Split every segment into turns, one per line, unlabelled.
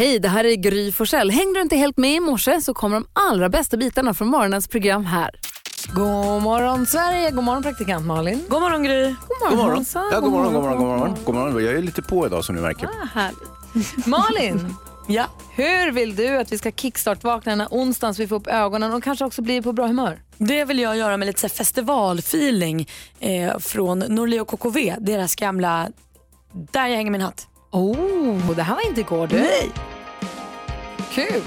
Hej, det här är Gry Forssell. Hängde du inte helt med i morse så kommer de allra bästa bitarna från morgonens program här. God morgon Sverige, god morgon praktikant Malin.
God morgon Gry.
God morgon,
God morgon.
Hansa.
Ja, god morgon, god morgon, god morgon. God morgon. Jag är lite på idag som ni märker.
Ah, härligt. Malin,
Ja.
hur vill du att vi ska kickstart-vakna den här onsdagen så vi får upp ögonen och kanske också blir på bra humör?
Det vill jag göra med lite festivalfeeling eh, från Norli och KKV. Deras gamla Där jag hänger min hatt.
Oh, det här var inte igår du.
Nej.
Kul.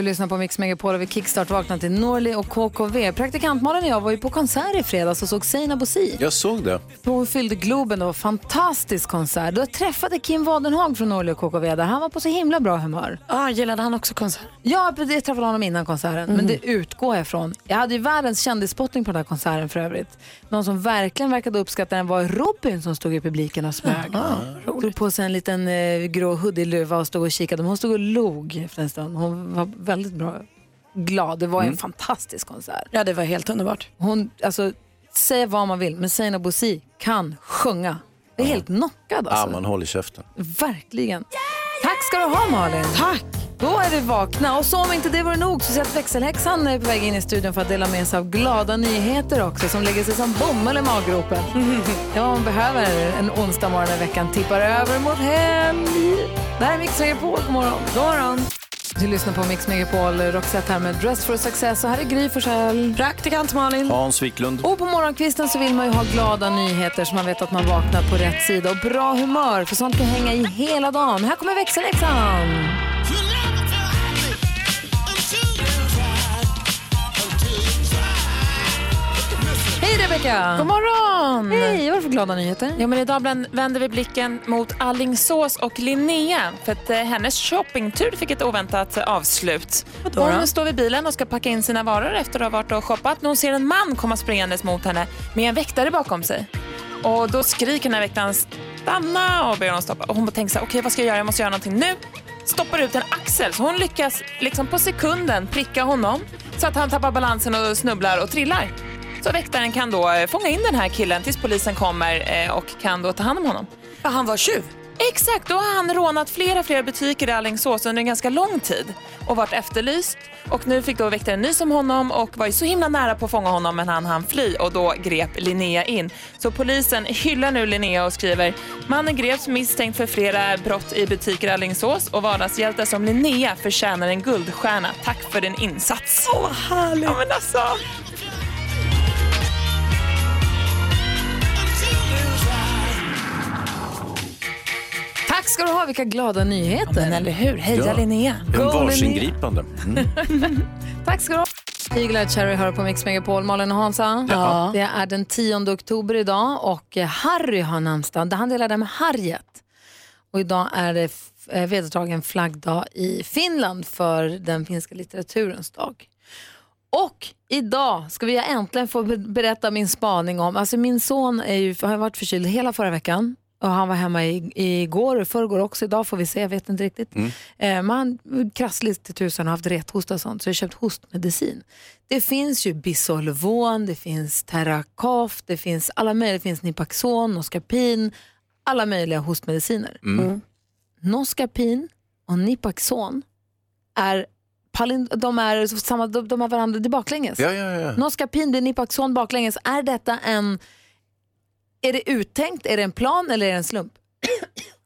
Du
lyssnar på Mix Megapol och vi kickstart-vaknar till Norli och KKV. Praktikant Malin och jag var ju på konsert i fredags och såg Seinabo Bosi.
Jag såg det.
Hon fyllde Globen, det var en fantastisk konsert. Då träffade Kim Wadenhag från Norli och KKV där. Han var på så himla bra humör.
Ah, gillade han också konsert?
Ja, jag träffade honom innan konserten, men det utgår jag ifrån. Jag hade ju världens kändisspottning på den här konserten för övrigt. Någon som verkligen verkade uppskatta den var Robin som stod i publiken och smög. Tog på sig en liten eh, grå hoodie-luva och stod och kikade. Men hon stod och log efter en stund. Hon var väldigt bra glad. Det var en fantastisk konsert.
Ja, det var helt underbart.
Hon, alltså, säga vad man vill, men Seinabo Bosi kan sjunga. Det är helt knockad
Ja,
alltså.
man håller käften.
Verkligen. Tack ska du ha Malin. Tack. Då är vi vakna. Och så om inte det vore nog så ser jag att växelhäxan är på väg in i studion för att dela med sig av glada nyheter också som lägger sig som bomull i maggropen. ja, man behöver en onsdag morgon i veckan tippar över mot helg. Det här är Mix Megapol. God morgon. God morgon. Du lyssnar på Mix Megapol, Roxette här med Dress for success och här är Gry Forssell.
Praktikant Malin.
Hans Wiklund.
Och på morgonkvisten så vill man ju ha glada nyheter så man vet att man vaknar på rätt sida och bra humör för sånt kan hänga i hela dagen. Här kommer växelläxan! Rebecka!
God morgon!
Hej, vad är det för glada nyheter?
Ja, men idag vänder vi blicken mot Allingsås och Linnea för att eh, hennes shoppingtur fick ett oväntat avslut.
då?
Hon står vid bilen och ska packa in sina varor efter att ha varit och shoppat när hon ser en man komma springandes mot henne med en väktare bakom sig. Och då skriker den här väktaren stanna och ber honom stoppa. Och hon tänker så här, okej vad ska jag göra? Jag måste göra någonting nu. Stoppar ut en axel så hon lyckas liksom på sekunden pricka honom så att han tappar balansen och snubblar och trillar. Så väktaren kan då eh, fånga in den här killen tills polisen kommer eh, och kan då ta hand om honom.
Ja, han var tjuv.
Exakt, då har han rånat flera, flera butiker i Alingsås under en ganska lång tid och varit efterlyst. Och nu fick då väktaren nys om honom och var ju så himla nära på att fånga honom men han hann fly och då grep Linnea in. Så polisen hyllar nu Linnea och skriver mannen greps misstänkt för flera brott i butiker i Alingsås och vardagshjältar som Linnea förtjänar en guldstjärna. Tack för din insats. Åh, vad härligt. Ja, men alltså.
Tack ska du ha, vilka glada nyheter.
Men eller hur? Heja
Ja.
Linnea.
En varsingripande. Mm.
Tack ska du ha. Eagle Cherry hör på Mix Megapol. Malin och Hansa.
Ja.
Det är den 10 oktober idag och eh, Harry har namnsdag. Han delar det med Harriet. Och idag är det eh, vedertagen flaggdag i Finland för den finska litteraturens dag. Och idag ska vi äntligen få be- berätta min spaning om, alltså min son är ju, har varit förkyld hela förra veckan och han var hemma i, igår och förrgår också. Idag får vi se, jag vet inte riktigt. Eh, men han krassligt till tusan och haft rethosta och sånt så jag har köpt hostmedicin. Det finns ju Bisolvon, det finns Terracaf, det finns alla möjliga, det finns Nipaxon, Noscapin, alla möjliga hostmediciner. Noscapin och Nipaxon är de är samma, de, de har varandra, det är baklänges.
Ja, ja, ja.
Någon ska pin bli Nipaxon baklänges. Är detta en, är det uttänkt, är det en plan eller är det en slump?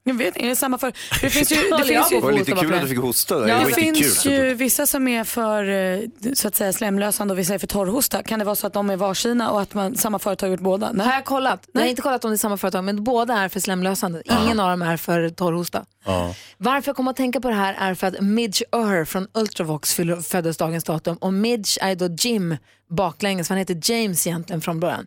Jag vet inte, det är samma för... Det finns ju, det finns ju
Det var lite kul att du fick hosta. där.
Ja,
det
finns
kul.
ju vissa som är för eh, så att säga slemlösande och vissa är för torrhosta. Kan det vara så att de är varsina och att man, samma företag har gjort båda?
Har
Nej.
jag kollat? Jag har inte kollat om det är samma företag men båda är för slemlösande. Ingen av dem är för torrhosta.
Ja.
Varför jag kommer att tänka på det här är för att Midge Ur från Ultravox fyller- föddes dagens datum och Midge är då Jim baklänges, han heter James egentligen från början.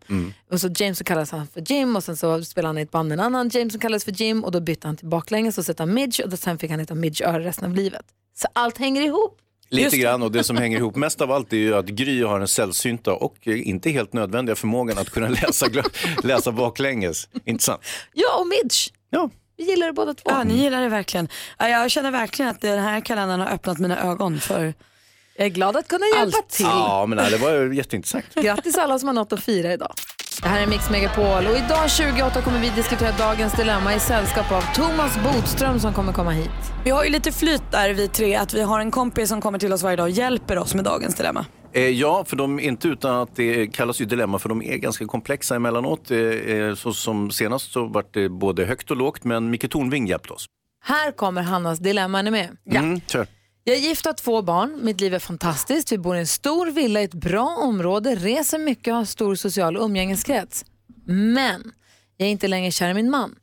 Och så James så kallas han för Jim och sen så spelade han i ett band med en annan James som kallades för Jim och då bytte han till baklänges och så hette han Midge och då sen fick han heta Midge Ur resten av livet. Så allt hänger ihop.
Lite grann och det som hänger ihop mest av allt är ju att Gry har den sällsynta och inte helt nödvändiga förmågan att kunna läsa, läsa baklänges. Inte sant?
Ja, och Midge.
Ja.
Vi gillar det båda två.
Ja, ni gillar det verkligen. Ja, jag känner verkligen att den här kalendern har öppnat mina ögon för
Jag är glad att kunna hjälpa
Allt.
till.
Ja, men nej, det var ju jätteintressant.
Grattis alla som har något att fira idag. Det här är Mix Megapol och idag 28 kommer vi diskutera dagens dilemma i sällskap av Thomas Bodström som kommer komma hit.
Vi har ju lite flyt där vi tre, att vi har en kompis som kommer till oss varje dag och hjälper oss med dagens dilemma.
Eh, ja, för de är inte utan att det kallas ju dilemma för de är ganska komplexa emellanåt. Eh, eh, så som senast så var det både högt och lågt men Micke Tornving hjälpte oss.
Här kommer Hannas dilemma, är ni med?
Mm, kör.
Jag är gift och har två barn, mitt liv är fantastiskt, vi bor i en stor villa i ett bra område, reser mycket och har stor social umgängeskrets. Men jag är inte längre kär i min man.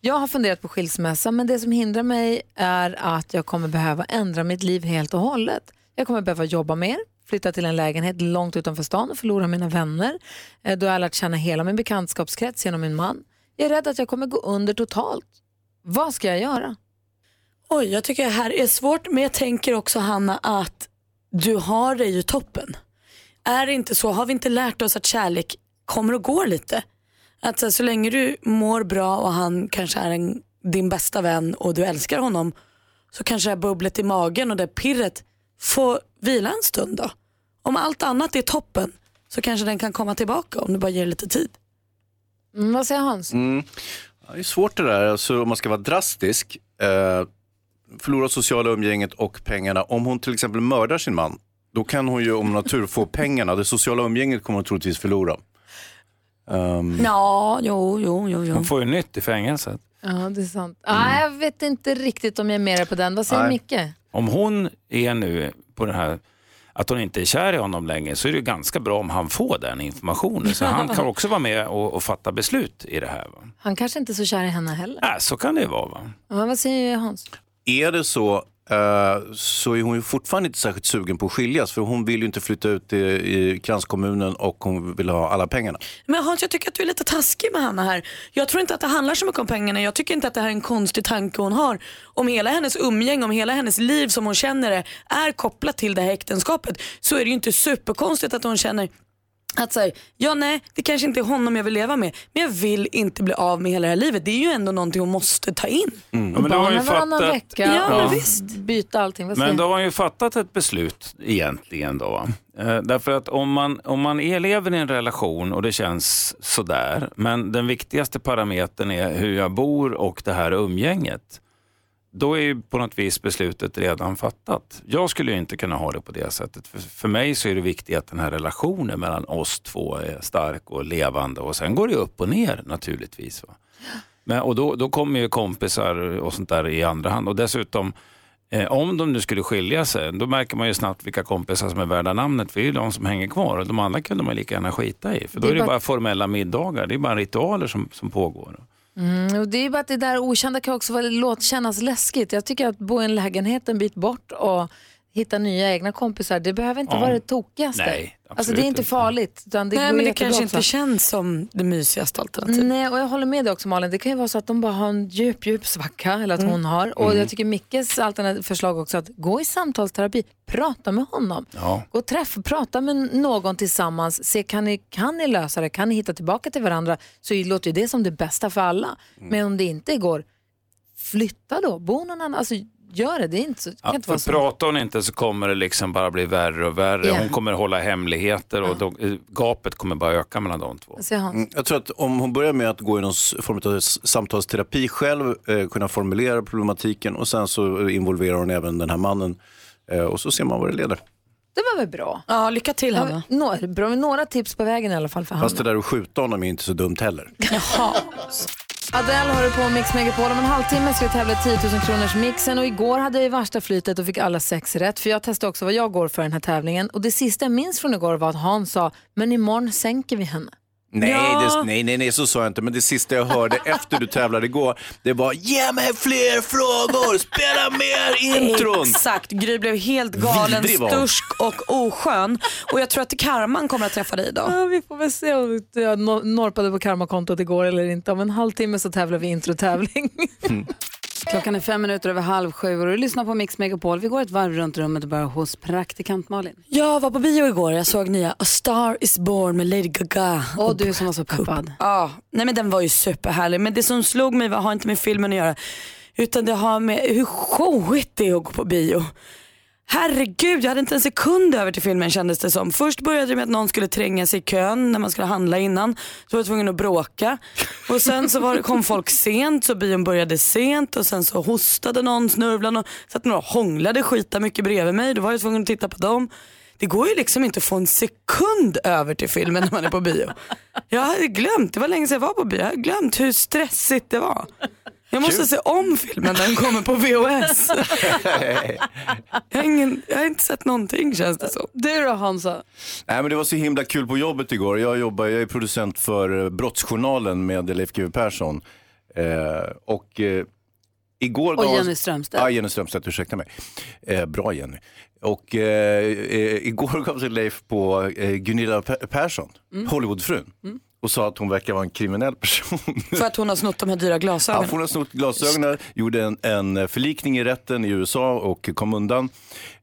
Jag har funderat på skilsmässa men det som hindrar mig är att jag kommer behöva ändra mitt liv helt och hållet. Jag kommer behöva jobba mer, flytta till en lägenhet långt utanför stan och förlora mina vänner. Eh, då har jag lärt känna hela min bekantskapskrets genom min man. Jag är rädd att jag kommer gå under totalt. Vad ska jag göra?
Oj, jag tycker det här är svårt men jag tänker också Hanna att du har det ju toppen. Är det inte så, har vi inte lärt oss att kärlek kommer och går lite? Att så, så länge du mår bra och han kanske är en, din bästa vän och du älskar honom så kanske det här bubblet i magen och det pirret får vila en stund då. Om allt annat är toppen så kanske den kan komma tillbaka om du bara ger lite tid.
Mm, vad säger Hans?
Ja, det är svårt det där, alltså, om man ska vara drastisk. Eh, förlora sociala umgänget och pengarna. Om hon till exempel mördar sin man, då kan hon ju om natur få pengarna. Det sociala umgänget kommer hon troligtvis förlora. Ehm,
Ja, jo, jo, jo. jo.
Hon får ju nytt i fängelset.
Ja, det är sant. Ah, jag vet inte riktigt om jag är med dig på den. Vad säger
Nej.
Micke?
Om hon är nu på det här att hon inte är kär i honom längre så är det ju ganska bra om han får den informationen. Så han kan också vara med och, och fatta beslut i det här. Va?
Han kanske inte är så kär i henne heller.
Äh, så kan det ju vara. Va?
Ja, vad säger Hans?
Är det så eh, så är hon ju fortfarande inte särskilt sugen på att skiljas för hon vill ju inte flytta ut i, i kranskommunen och hon vill ha alla pengarna.
Men Hans, jag tycker att du är lite taskig med Hanna här. Jag tror inte att det handlar så mycket om pengarna. Jag tycker inte att det här är en konstig tanke hon har. Om hela hennes umgänge, om hela hennes liv som hon känner det är kopplat till det här äktenskapet så är det ju inte superkonstigt att hon känner att säga, ja nej, det kanske inte är honom jag vill leva med, men jag vill inte bli av med hela det här livet. Det är ju ändå någonting hon måste ta in.
Ja, men
Barnen varannan
fattat,
vecka
Ja,
och
visst.
byta allting. Vad
men då har hon ju fattat ett beslut egentligen. Då? Eh, därför att om man, om man är, lever i en relation och det känns sådär, men den viktigaste parametern är hur jag bor och det här umgänget. Då är ju på något vis beslutet redan fattat. Jag skulle ju inte kunna ha det på det sättet. För, för mig så är det viktigt att den här relationen mellan oss två är stark och levande och sen går det upp och ner naturligtvis. Va? Men, och då, då kommer ju kompisar och sånt där i andra hand. Och dessutom, eh, om de nu skulle skilja sig, då märker man ju snabbt vilka kompisar som är värda namnet. För det är ju de som hänger kvar. Och de andra kunde man lika gärna skita i. För då
Det är
är det
bara-
bara formella middagar. Det är bara ritualer som, som pågår.
Mm, och det är bara att det där okända kan också vara, låt kännas läskigt. Jag tycker att bo i en lägenhet en bit bort och hitta nya egna kompisar, det behöver inte
Ja.
vara det tokigaste.
Nej,
alltså det är inte farligt. Utan det
nej
går
men det kanske
också.
inte känns som det mysigaste alternativet.
Nej, och jag håller med dig också Malin. Det kan ju vara så att de bara har en djup, djup svacka, eller att hon har. Och jag tycker Mickes alternativ förslag också att gå i samtalsterapi, prata med honom.
Ja.
Gå och träffa, prata med någon tillsammans, se kan ni, kan ni lösa det, kan ni hitta tillbaka till varandra, så låter ju det som det bästa för alla. Men om det inte går, flytta då, bo någon annan, alltså gör det, det är inte så, det kan
Ja,
inte vara
för
så.
pratar hon inte så kommer det liksom bara bli värre och värre.
Ja.
Hon kommer hålla hemligheter och då, eh, gapet kommer bara öka mellan de två.
Mm, Jag tror att om hon börjar med att gå i någon form av samtalsterapi själv, eh, kunna formulera problematiken och sen så involverar hon även den här mannen Eh, och så ser man vad det leder.
Det var väl bra?
Ja, lycka till Hanna.
Ja, några, bra, några tips på vägen i alla fall för
Fast det
Hanna.
där att skjuta honom är inte så dumt heller.
Adele har du på Mix Megapol. Om en halvtimme ska vi tävla 10 000 kronors mixen och igår hade jag ju värsta flytet och fick alla sex rätt. För jag testade också vad jag går för den här tävlingen och det sista jag minns från igår var att Hans sa, men imorgon sänker vi henne.
Nej,
Ja.
det, nej, nej, nej, så sa jag inte. Men det sista jag hörde efter du tävlade igår, det var ge mig fler frågor, spela mer intron.
Exakt, Gry blev helt galen, stursk och oskön. Och jag tror att karman kommer att träffa dig idag.
Ja, vi får väl se om jag no- norpade på karmakontot igår eller inte. Om en halvtimme så tävlar vi introtävling. Klockan är fem minuter över halv sju och du lyssnar på Mix Megapol. Vi går ett varv runt rummet och börjar hos praktikant Malin.
Jag var på bio igår, jag såg nya A Star Is Born med Lady Gaga.
Och du som var så peppad.
Ja, nej men den var ju superhärlig. Men det som slog mig var, har inte med filmen att göra. Utan det har med hur showigt det är att gå på bio. Herregud, jag hade inte en sekund över till filmen kändes det som. Först började det med att någon skulle tränga sig i kön när man skulle handla innan. Så var jag tvungen att bråka. Och sen så var, kom folk sent så bion började sent och sen så hostade någon, snörvlade och satt några och hånglade skita mycket bredvid mig. Då var jag tvungen att titta på dem. Det går ju liksom inte att få en sekund över till filmen när man är på bio. Jag hade glömt, det var länge sedan jag var på bio, jag hade glömt hur stressigt det var. Jag måste se om filmen när den kommer på VHS. jag, har ingen, jag har inte sett någonting känns det som.
Du då Hansa?
Nej, men det var så himla kul på jobbet igår. Jag, jobbar, jag är producent för eh, Brottsjournalen med Leif GW Persson. Eh, och eh, igår
Och
gav-
Jenny Strömstedt.
Ja, Jenny Strömstedt, ursäkta mig. Eh, bra Jenny. Och eh, eh, igår gav sig Leif på eh, Gunilla Pe- Persson,
Mm.
Hollywoodfrun. Och sa att hon verkar vara en kriminell person.
För att hon har snott de här dyra
Ja,
glasögonen.
för hon har snott glasögonen, gjorde en, en förlikning i rätten i USA och kom undan.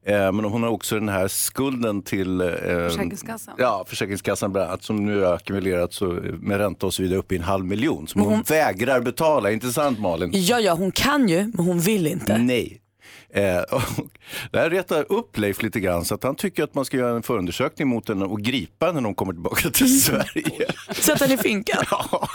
Eh, men hon har också den här skulden till eh,
Försäkringskassan.
Ja, Försäkringskassan bland annat, som nu är ackumulerat så, med ränta och så vidare upp i en halv miljon. Som hon, vägrar betala, inte sant Malin?
Ja, ja, hon kan ju, men hon vill inte.
Nej. Eh, och det här retar upp Leif lite grann så att han tycker att man ska göra en förundersökning mot henne och gripa henne när hon kommer tillbaka till Sverige.
Sätta henne i finkan.
ja,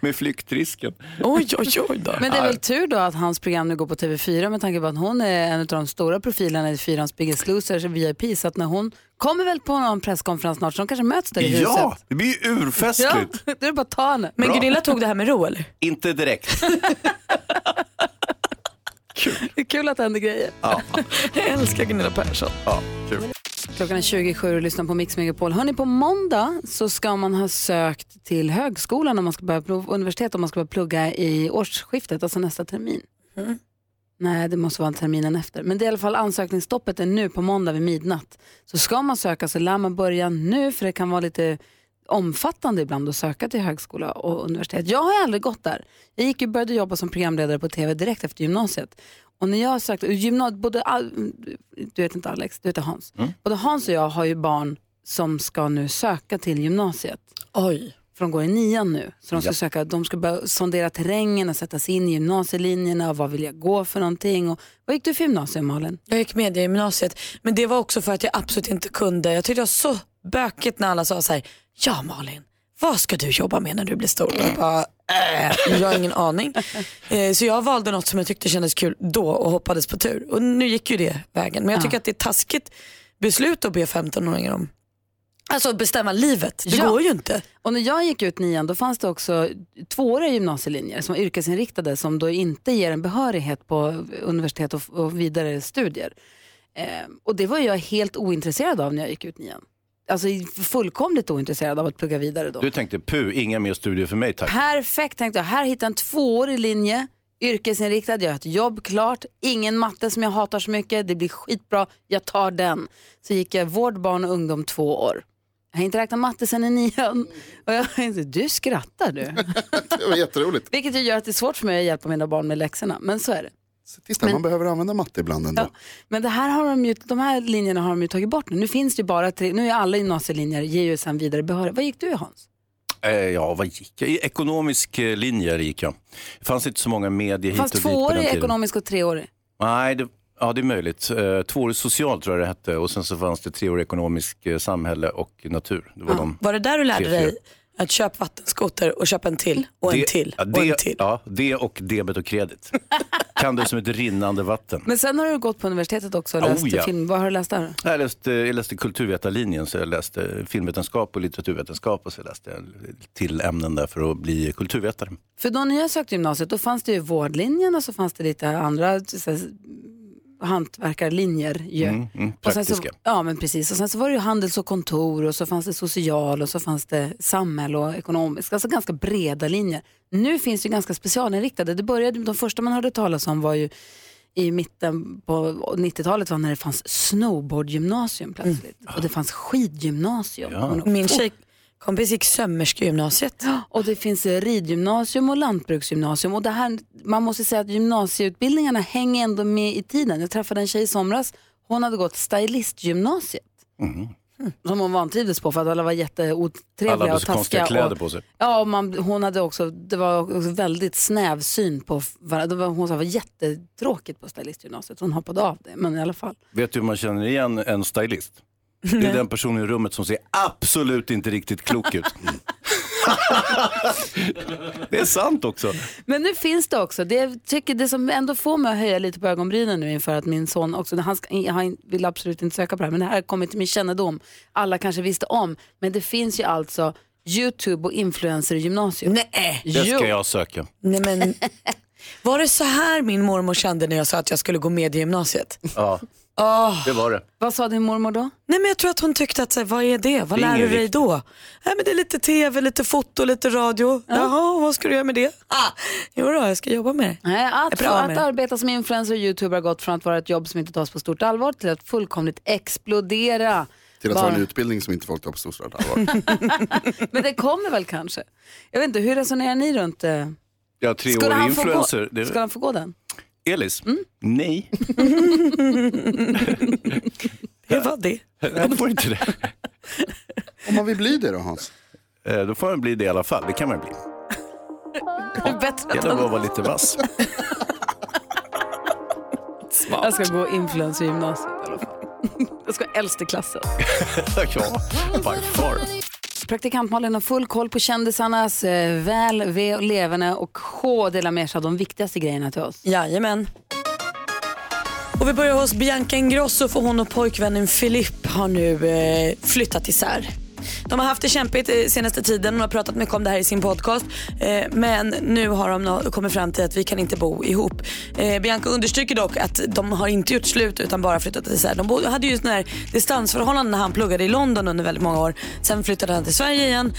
med flyktrisken.
Oj, oj, oj då.
Men det är väl tur då att hans program nu går på TV4 med tanke på att hon är en av de stora profilerna i Fyrans Biggest Losers VIP. Så att när hon kommer väl på någon presskonferens snart så de kanske möts där i huset.
Ja, det blir ju urfestligt.
Ja, det är bara att ta henne.
Men
Bra.
Gunilla tog det här med ro eller?
Inte direkt.
Det är kul att det händer grejer.
Ja,
Jag älskar Gunilla Persson.
ja, kul.
Klockan är 27 och lyssnar på Mix Megapol. Hörni, på måndag så ska man ha sökt till högskolan om man ska börja plugga, universitet om man ska börja plugga i årsskiftet, alltså nästa termin. Nej, det måste vara terminen efter. Men det är i alla fall ansökningsstoppet är nu på måndag vid midnatt. Så ska man söka så lär man börja nu för det kan vara lite omfattande ibland att söka till högskola och universitet. Jag har aldrig gått där. Jag gick och började jobba som programledare på tv direkt efter gymnasiet. Och när jag sökte, gymna, både, du vet inte Alex, du heter Hans. Både Hans och jag har ju barn som ska nu söka till gymnasiet.
Oj.
För de går i nian nu. Så de ska, söka, de ska börja sondera terrängen och sätta sig in i gymnasielinjerna och vad vill jag gå för någonting. Och, vad gick du för gymnasium Malin?
Jag gick media i gymnasiet, men det var också för att jag absolut inte kunde. Jag tyckte det var så bökigt när alla sa så här, ja Malin, vad ska du jobba med när du blir stor? Jag bara, äh, jag har ingen aning. Eh, så jag valde något som jag tyckte kändes kul då och hoppades på tur. Och nu gick ju det vägen. Men jag tycker
Ja.
att det är taskigt beslut att be 15-åringar om. Alltså bestämma livet, det
Ja.
går ju inte.
Och när jag gick ut nian då fanns det också tvååriga gymnasielinjer som var yrkesinriktade som då inte ger en behörighet på universitet och, och vidare studier. Eh, och det var jag helt ointresserad av när jag gick ut nian. Alltså fullkomligt ointresserad av att plugga vidare då.
Du tänkte, pu, inga mer studier för mig tack.
Perfekt tänkte jag. Här hittar jag en tvåårig linje, yrkesinriktad, jag har ett jobb klart, ingen matte som jag hatar så mycket, det blir skitbra, jag tar den. Så gick jag vård, barn och ungdom två år. Jag har inte räknat matte sen i nian. Och jag du skrattar du.
Det var jätteroligt.
Vilket ju gör att det är svårt för mig att hjälpa mina barn med läxorna. Men så är det.
Tills där, man behöver använda matte ibland ändå.
Ja. Men det här har de, ju, de här linjerna har de ju tagit bort nu. Nu finns det ju bara tre, nu är alla gymnasielinjer ger ju sen vidare behörighet. Vad gick du Hans?
Eh, ja, vad gick jag? I ekonomisk eh, linje gick jag. Det fanns inte så många medier hit och dit på den tiden.
ekonomisk och treårig.
Nej, det, ja det är möjligt. Eh, tvåårig social tror jag det hette och sen så fanns det treårig ekonomisk eh, samhälle och natur. Det var de.
Var det där du lärde dig Att köp vattenskoter och köp en till och en
Det-
till
ja,
och
det,
en till.
Ja, det och debet och kredit. kan du som ett rinnande vatten.
Men sen har du gått på universitetet också och
Oh,
läst
ja.
film. Vad har du läst där?
Jag läste, jag läste kulturvetarlinjen, så jag läste filmvetenskap och litteraturvetenskap och så läste jag till ämnen där för att bli kulturvetare.
För då när jag sökte gymnasiet då fanns det ju vårdlinjen och så fanns det lite andra så här, hantverkarlinjer. Ju.
Mm, mm,
Och sen så, ja men precis. Och sen så var det ju handels och kontor och så fanns det social och så fanns det samhälle och ekonomisk. Alltså ganska breda linjer. Nu finns det ju ganska specialinriktade. Det började, de första man hörde talas om var ju i mitten på 90-talet var när det fanns snowboardgymnasium plötsligt. Och det fanns skidgymnasium.
Ja.
Min tjejkompis gick sömmerskegymnasiet.
Och det finns eh, ridgymnasium och lantbruksgymnasium. Och det här, man måste säga att gymnasieutbildningarna hänger ändå med i tiden. Jag träffade en tjej i somras, hon hade gått stylistgymnasiet. Mm. Som hon vantrivdes på för att alla var jätteotrevliga
Alla hade
och
så konstiga
taskiga.
kläder
och,
på sig.
Ja, och man, hon hade också, det var också väldigt snäv syn på varandra. Det var, hon sa det var jättetråkigt på stylistgymnasiet. Hon hoppade av det, men i alla fall.
Vet du hur man känner igen en stylist? Det är den personen i rummet som ser absolut inte riktigt klok ut. det är sant också.
Men nu finns det också, det, jag tycker det som ändå får mig att höja lite på ögonbrynen nu inför att min son också, han, ska, han vill absolut inte söka på det här, men det här kommer till min kännedom. Alla kanske visste om, men det finns ju alltså YouTube och influencer i gymnasium.
Nej.
Det ska jag söka.
Nej men, var det så här min mormor kände när jag sa att jag skulle gå med i gymnasiet?
Ja,
Åh.
det var det.
Vad sa din mormor då?
Nej men jag tror att hon tyckte att, så här, vad är det? Vad
Det är
lär du dig då? Nej men det är lite tv, lite foto, lite radio. Jaha, vad ska du göra med det? Ah, jo då, jag ska jobba med det.
Nej, att,
Jag
att
det.
arbeta som influencer och YouTuber har gått från att vara ett jobb som inte tas på stort allvar till att fullkomligt explodera.
Till att
Bara-
ha en utbildning som inte folk tar på stort allvar.
Men det kommer väl kanske. Jag vet inte, hur resonerar ni runt det?
Jag har tre
Skulle
år
han, få
influencer.
gå,
Det...
skulle han få gå den?
Elis? Nej,
Det var det.
jag får inte det.
Om man vill bli det då Hans?
Eh, Då får man bli det i alla fall. Det kan man bli.
Bättre
Det gäller bara att vara lite vass.
Jag ska gå influencer i gymnasiet i alla fall. Jag ska vara äldst i klassen.
ja, by far.
Praktikant Malin har full koll på kändisarnas eh, väl, ve och leverne och K delar med sig av de viktigaste grejerna till oss.
Jajamän. Och vi börjar hos Bianca Ingrosso för hon och pojkvännen Philippe har nu eh, flyttat isär. De har haft det kämpigt eh, senaste tiden och har pratat mycket om det här i sin podcast. Eh, men nu har de kommit fram till att vi kan inte bo ihop. Eh, Bianca understryker dock att de har inte gjort slut utan bara flyttat isär. De hade ju sådana här distansförhållanden när han pluggade i London under väldigt många år. Sen flyttade han till Sverige igen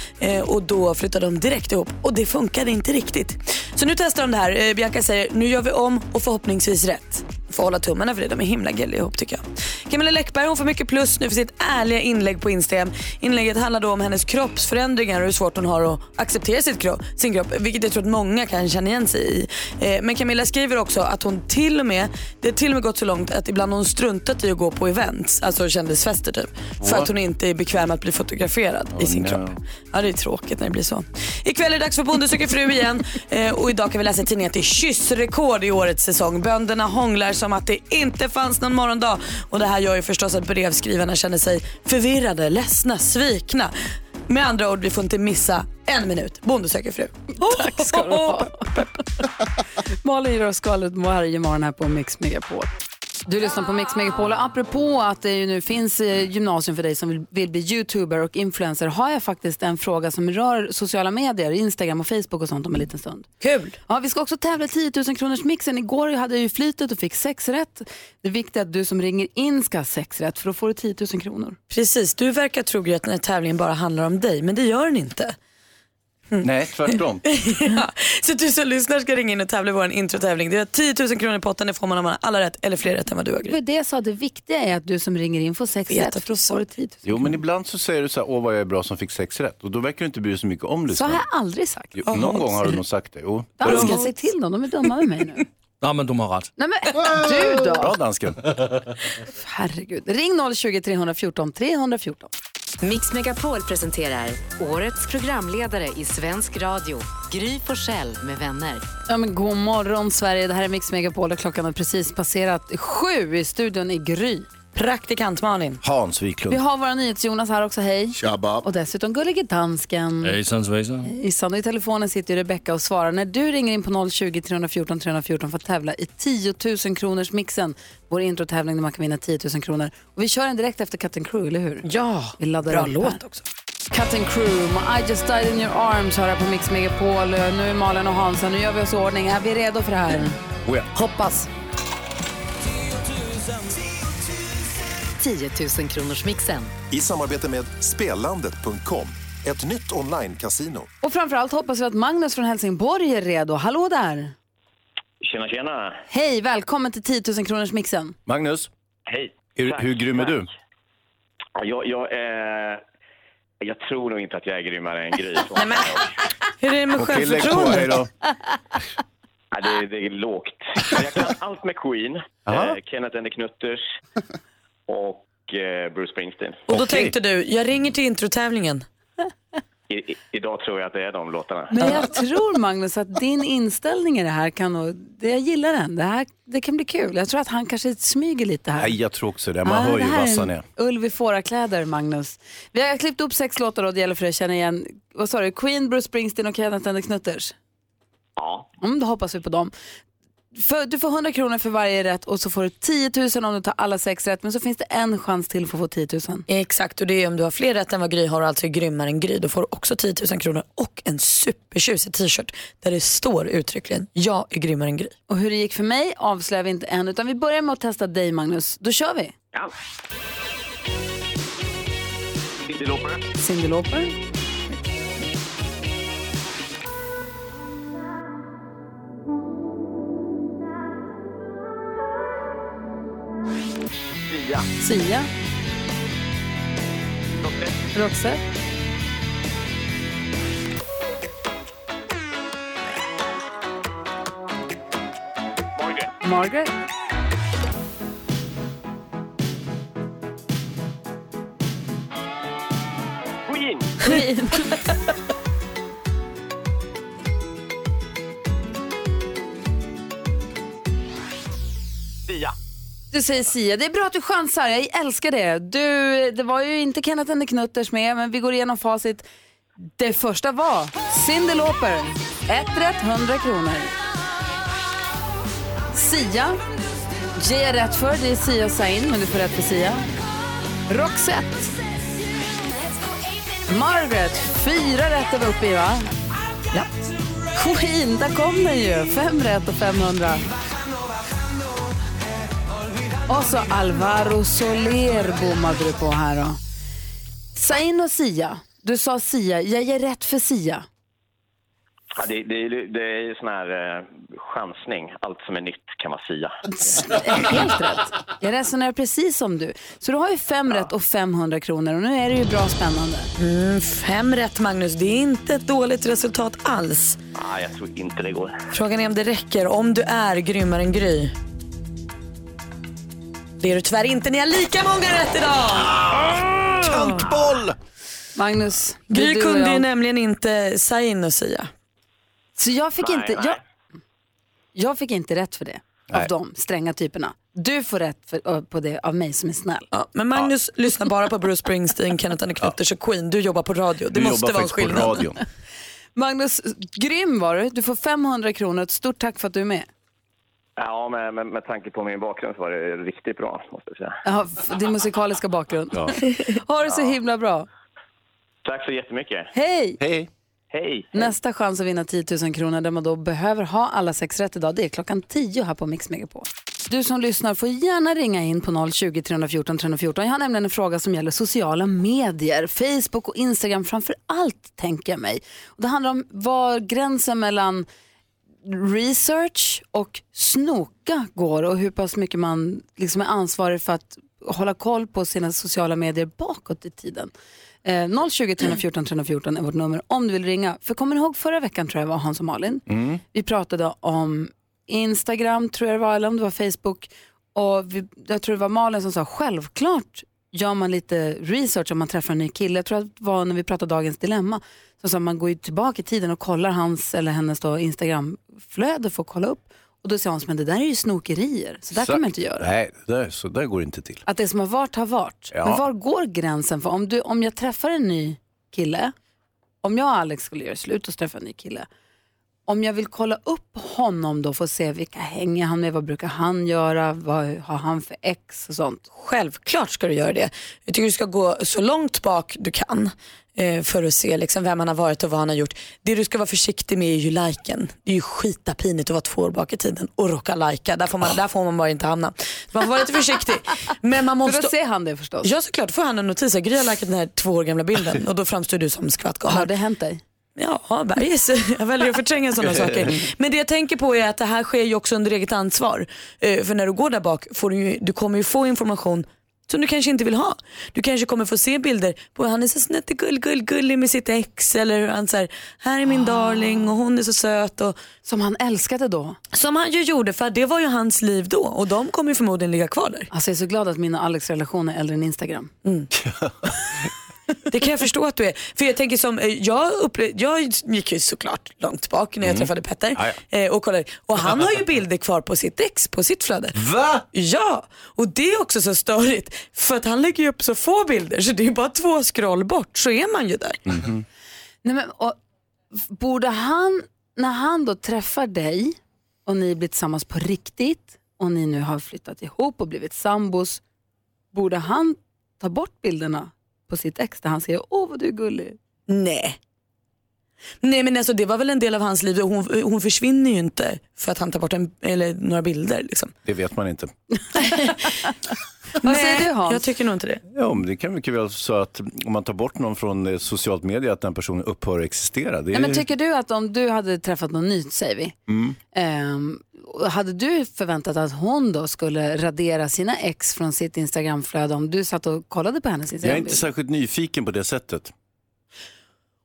och då flyttade de direkt ihop. Och det funkade inte riktigt. Så nu testar de det här. Bianca säger nu gör vi om och förhoppningsvis rätt. Får hålla tummarna för det. De är himla gulliga ihop tycker jag. Camilla Läckberg hon får mycket plus nu för sitt ärliga inlägg på Instagram. Inlägget handlar då om hennes kroppsförändringar och hur svårt hon har att acceptera sitt kropp, sin kropp. Vilket jag tror att många kan känna igen sig i. Eh, men Camilla skriver också att hon till och med, det har till och med gått så långt att ibland hon struntat i att gå på events, alltså kändisfester typ. För att hon inte är bekväm med att bli fotograferad i sin
no.
kropp. Ja det är tråkigt när det blir så. Ikväll är det dags för Bonde söker fru igen eh, och idag kan vi läsa i tidningen att det är kyssrekord i årets säsong. Bönderna hånglar som att det inte fanns någon morgondag och det här gör ju förstås att brevskrivarna känner sig förvirrade, ledsna, svikna. Med andra ord, vi får inte missa en minut. Bonde söker fru. Tack
ska du ha. Malin gör oss skvallret varje morgon här på Mix Megapol. Du lyssnar på Mix Megapol och apropå att det ju nu finns eh, gymnasium för dig som vill, vill bli youtuber och influencer har jag faktiskt en fråga som rör sociala medier, Instagram och Facebook och sånt om en liten stund.
Kul.
Ja, vi ska också tävla i 10 000 kronors mixen. Igår hade jag ju flytet och fick sex rätt. Det viktiga är att du som ringer in ska ha sex rätt för då får du 10 000 kronor.
Precis, du verkar tro att den här tävlingen bara handlar om dig, men det gör den inte.
Nej, tvärtom.
ja. Så du som lyssnar ska ringa in och tävla i vår introtävling. Det är 10 000 kronor i potten, det får man om man har alla rätt eller fler rätt än vad du har
Det var det jag sa, det viktiga är att du som ringer in får sex rätt
att du
får du 10 000
Jo, men ibland så säger du så här, åh vad jag är bra som fick sex rätt. Och då verkar du inte bry dig så mycket om
Så har jag aldrig sagt.
Jo, Någon gång har du nog sagt det. Jo.
Dansken, säg till dem, de är dumma med mig nu.
Ja, men de har rätt.
Nej men du
Bra
då?
dansken.
Herregud. Ring 020 314 314.
Mix Megapol presenterar årets programledare i svensk radio, Gry Forssell med vänner.
Ja, men god morgon Sverige, det här är Mix Megapol och klockan har precis passerat sju i studion i Gry.
Praktikant Malin.
Hans
Vi
Wiklund.
har våra NyhetsJonas här också, hej.
Tjabba.
Och dessutom gullige dansken.
Hejsan svejsan.
Hejsan, och i telefonen sitter ju Rebecka och svarar när du ringer in på 020 314 314 för att tävla i 10 000 kronors mixen. Vår introtävling där man kan vinna 10 000 kronor. Och vi kör den direkt efter Cut and Crew, eller hur?
Ja,
Vi laddar
bra
upp
låt
här.
också.
Cut and Crew med I just died in your arms hör här på Mix Megapol. Nu är Malin och Hansen, nu gör vi oss i ordning. Är vi redo för det här?
Oh ja.
Hoppas.
10 000 kronors mixen.
I samarbete med Spelandet.com, ett nytt online-casino.
Och framförallt hoppas vi att Magnus från Helsingborg är redo. Hallå där!
Tjena, tjena.
Hej, välkommen till 10 000 kronors mixen.
Magnus,
Hej.
hur,
Tack,
hur grym är
tack.
du?
Ja, Jag, jag, är... jag tror nog inte att jag är grymmare än Gry.
Hur är det med
Okej, lägg på. Hej
självförtroendet?
då.
Nej, det, det är lågt. Men jag kan allt med Queen,
Aha.
eh, Kenneth and the Knutters och eh, Bruce Springsteen.
Och då tänkte du, jag ringer till introtävlingen.
I, i, idag tror jag att det är de låtarna.
Men jag tror Magnus att din inställning i det här kan nog, det, jag gillar den. Det här det kan bli kul. Jag tror att han kanske smyger lite här.
Nej, jag tror också det. Man
Ah,
hör
det
ju vass
är
han är.
Ulv i fårakläder, Magnus. Vi har klippt upp sex låtar och det gäller för dig att känna igen, vad sa du, Queen, Bruce Springsteen och Kenneth and the Knutters.
Ja,
Mm, då hoppas vi på dem. För, du får 100 kronor för varje rätt och så får du 10 000 om du tar alla sex rätt. Men så finns det en chans till för att få 10 000.
Exakt, och det är om du har fler rätt än vad Gry har och alltså är grymmare än Gry. Då får du också 10 000 kronor och en supertjusig t-shirt där det står uttryckligen jag är grymmare än Gry.
Och hur det gick för mig avslöjar vi inte än, utan vi börjar med att testa dig Magnus. Då kör vi.
ja. Cyndi Lauper, Sia,
Sia,
Roxette,
Roxette,
Margaret,
Margaret,
Queen,
Queen, Du säger Sia. Det är bra att du chansar. Jag älskar det. Du, det var ju inte Kenneth and the Knutters med, men vi går igenom facit. Det första var Cyndi Lauper. Ett rätt, 100 kronor. Sia. Ge är rätt för. Det är Sia Sain, men du får rätt för Sia. Roxette. Margaret. Fyra rätt är vi uppe i, va? Ja. Queen, där kom den ju. Fem rätt och 500. Och så Alvaro Soler bommade du på här då. Zain och Sia. Du sa Sia. Jag ger rätt för Sia.
Ja, det, det, det är ju sån här eh, chansning. Allt som är nytt kan vara Sia.
Helt rätt. Jag resonerar precis som du. Så du har ju fem rätt och 500 kronor och nu är det ju bra spännande.
Mm, fem rätt Magnus, det är inte ett dåligt resultat alls.
Ah, jag tror inte det går.
Frågan är om det räcker, om du är grymmare än Gry. Det är du tyvärr inte, ni har lika många rätt idag!
Kantboll!
Magnus,
Gry kunde ju nämligen inte Zain och Sia.
Så jag fick,
Nej,
inte,
nej.
jag, jag fick inte rätt för det. Av de stränga typerna. Du får rätt för, på det av mig som är snäll.
Ja, men Magnus lyssnar bara på Bruce Springsteen, Kenneth and the Knutters och Queen. Du jobbar på radio. Det
Du
måste vara
på
skillnad.
Magnus, grym var du. Du får 500 kronor. Ett stort tack för att du är med.
Ja, med, med, med tanke på min bakgrund så var det riktigt bra, måste jag säga.
Ja, din musikaliska bakgrund.
Ja.
Ha det så himla bra.
Tack så jättemycket.
Hej!
Hej.
Hej!
Nästa chans att vinna 10 000 kronor där man då behöver ha alla sex rätt idag, det är klockan 10 här på Mix Megapol. Du som lyssnar får gärna ringa in på 020 314 314. Jag har nämligen en fråga som gäller sociala medier, Facebook och Instagram framför allt tänker jag mig. Och det handlar om var gränsen mellan research och snoka går och hur pass mycket man liksom är ansvarig för att hålla koll på sina sociala medier bakåt i tiden. Eh, 020 314 314 är vårt nummer om du vill ringa. För kommer ni ihåg förra veckan tror jag var Hans och Malin? Vi pratade om Instagram tror jag det var, eller om det var Facebook. Och vi, jag tror det var Malin som sa självklart gör man lite research om man träffar en ny kille. Jag tror att det var när vi pratade Dagens Dilemma. Så sa man går ju tillbaka i tiden och kollar hans eller hennes då Instagramflöde för att kolla upp Och då säger Hans, men det där är ju snokerier, så där kan man inte göra.
Nej, det där, så där går det inte till.
Att det som har varit har varit.
Ja.
Men var går gränsen? För om, du, om jag träffar en ny kille, om jag och Alex skulle göra slut och träffa en ny kille, om jag vill kolla upp honom då för att se vilka hänger han med, vad brukar han göra, vad har han för ex och sånt.
Självklart ska du göra det. Jag tycker du ska gå så långt bak du kan eh, för att se liksom vem han har varit och vad han har gjort. Det du ska vara försiktig med är ju liken. Det är ju skitapinigt att vara två år bak i tiden och råka lajka. Där får man, där får man bara inte hamna. Man får vara lite försiktig. Men man måste...
För då ser han det förstås.
Ja såklart, då får han en notis. Gry har likat den här två år gamla bilden och då framstår du som skvattgalen.
Har det hänt dig?
Ja, bergis. Jag väljer att förtränga sådana saker. Men det jag tänker på är att det här sker ju också under eget ansvar. Eh, För när du går där bak, får du, ju, du kommer ju få information som du kanske inte vill ha. Du kanske kommer få se bilder på han är så snättegull, gull, gullig med sitt ex eller han så här, är min darling och hon är så söt. Och,
som han älskade då?
Som han ju gjorde för det var ju hans liv då och de kommer ju förmodligen ligga kvar där.
Alltså jag är så glad att min och Alex relation är äldre än Instagram.
Det kan jag förstå att du är. För jag tänker som, eh, jag, upple- jag gick ju såklart långt bak när jag
Mm.
träffade Petter eh, och kollade. Och han har ju bilder kvar på sitt ex, på sitt flöde.
Va?
Ja, och det är också så störigt för att han lägger ju upp så få bilder så det är bara två scroll bort så är man ju där.
Nej, men, och, borde han, när han då träffar dig och ni blir tillsammans på riktigt och ni nu har flyttat ihop och blivit sambos, borde han ta bort bilderna på sitt ex där han säger åh vad du är gullig?
Nej. Nej men alltså det var väl en del av hans liv och hon, hon försvinner ju inte för att han tar bort en, eller några bilder. Liksom.
Det vet man inte.
Vad säger du Hans?
Jag tycker nog inte det.
Ja, men det kan mycket väl vara så att om man tar bort någon från eh, socialt media att den personen upphör att existera. Det är...
Nej, men tycker du att om du hade träffat någon ny, säger vi,
mm.
och hade du förväntat att hon då skulle radera sina ex från sitt Instagramflöde om du satt och kollade på hennes
Jag är
Instagram?
inte särskilt nyfiken på det sättet.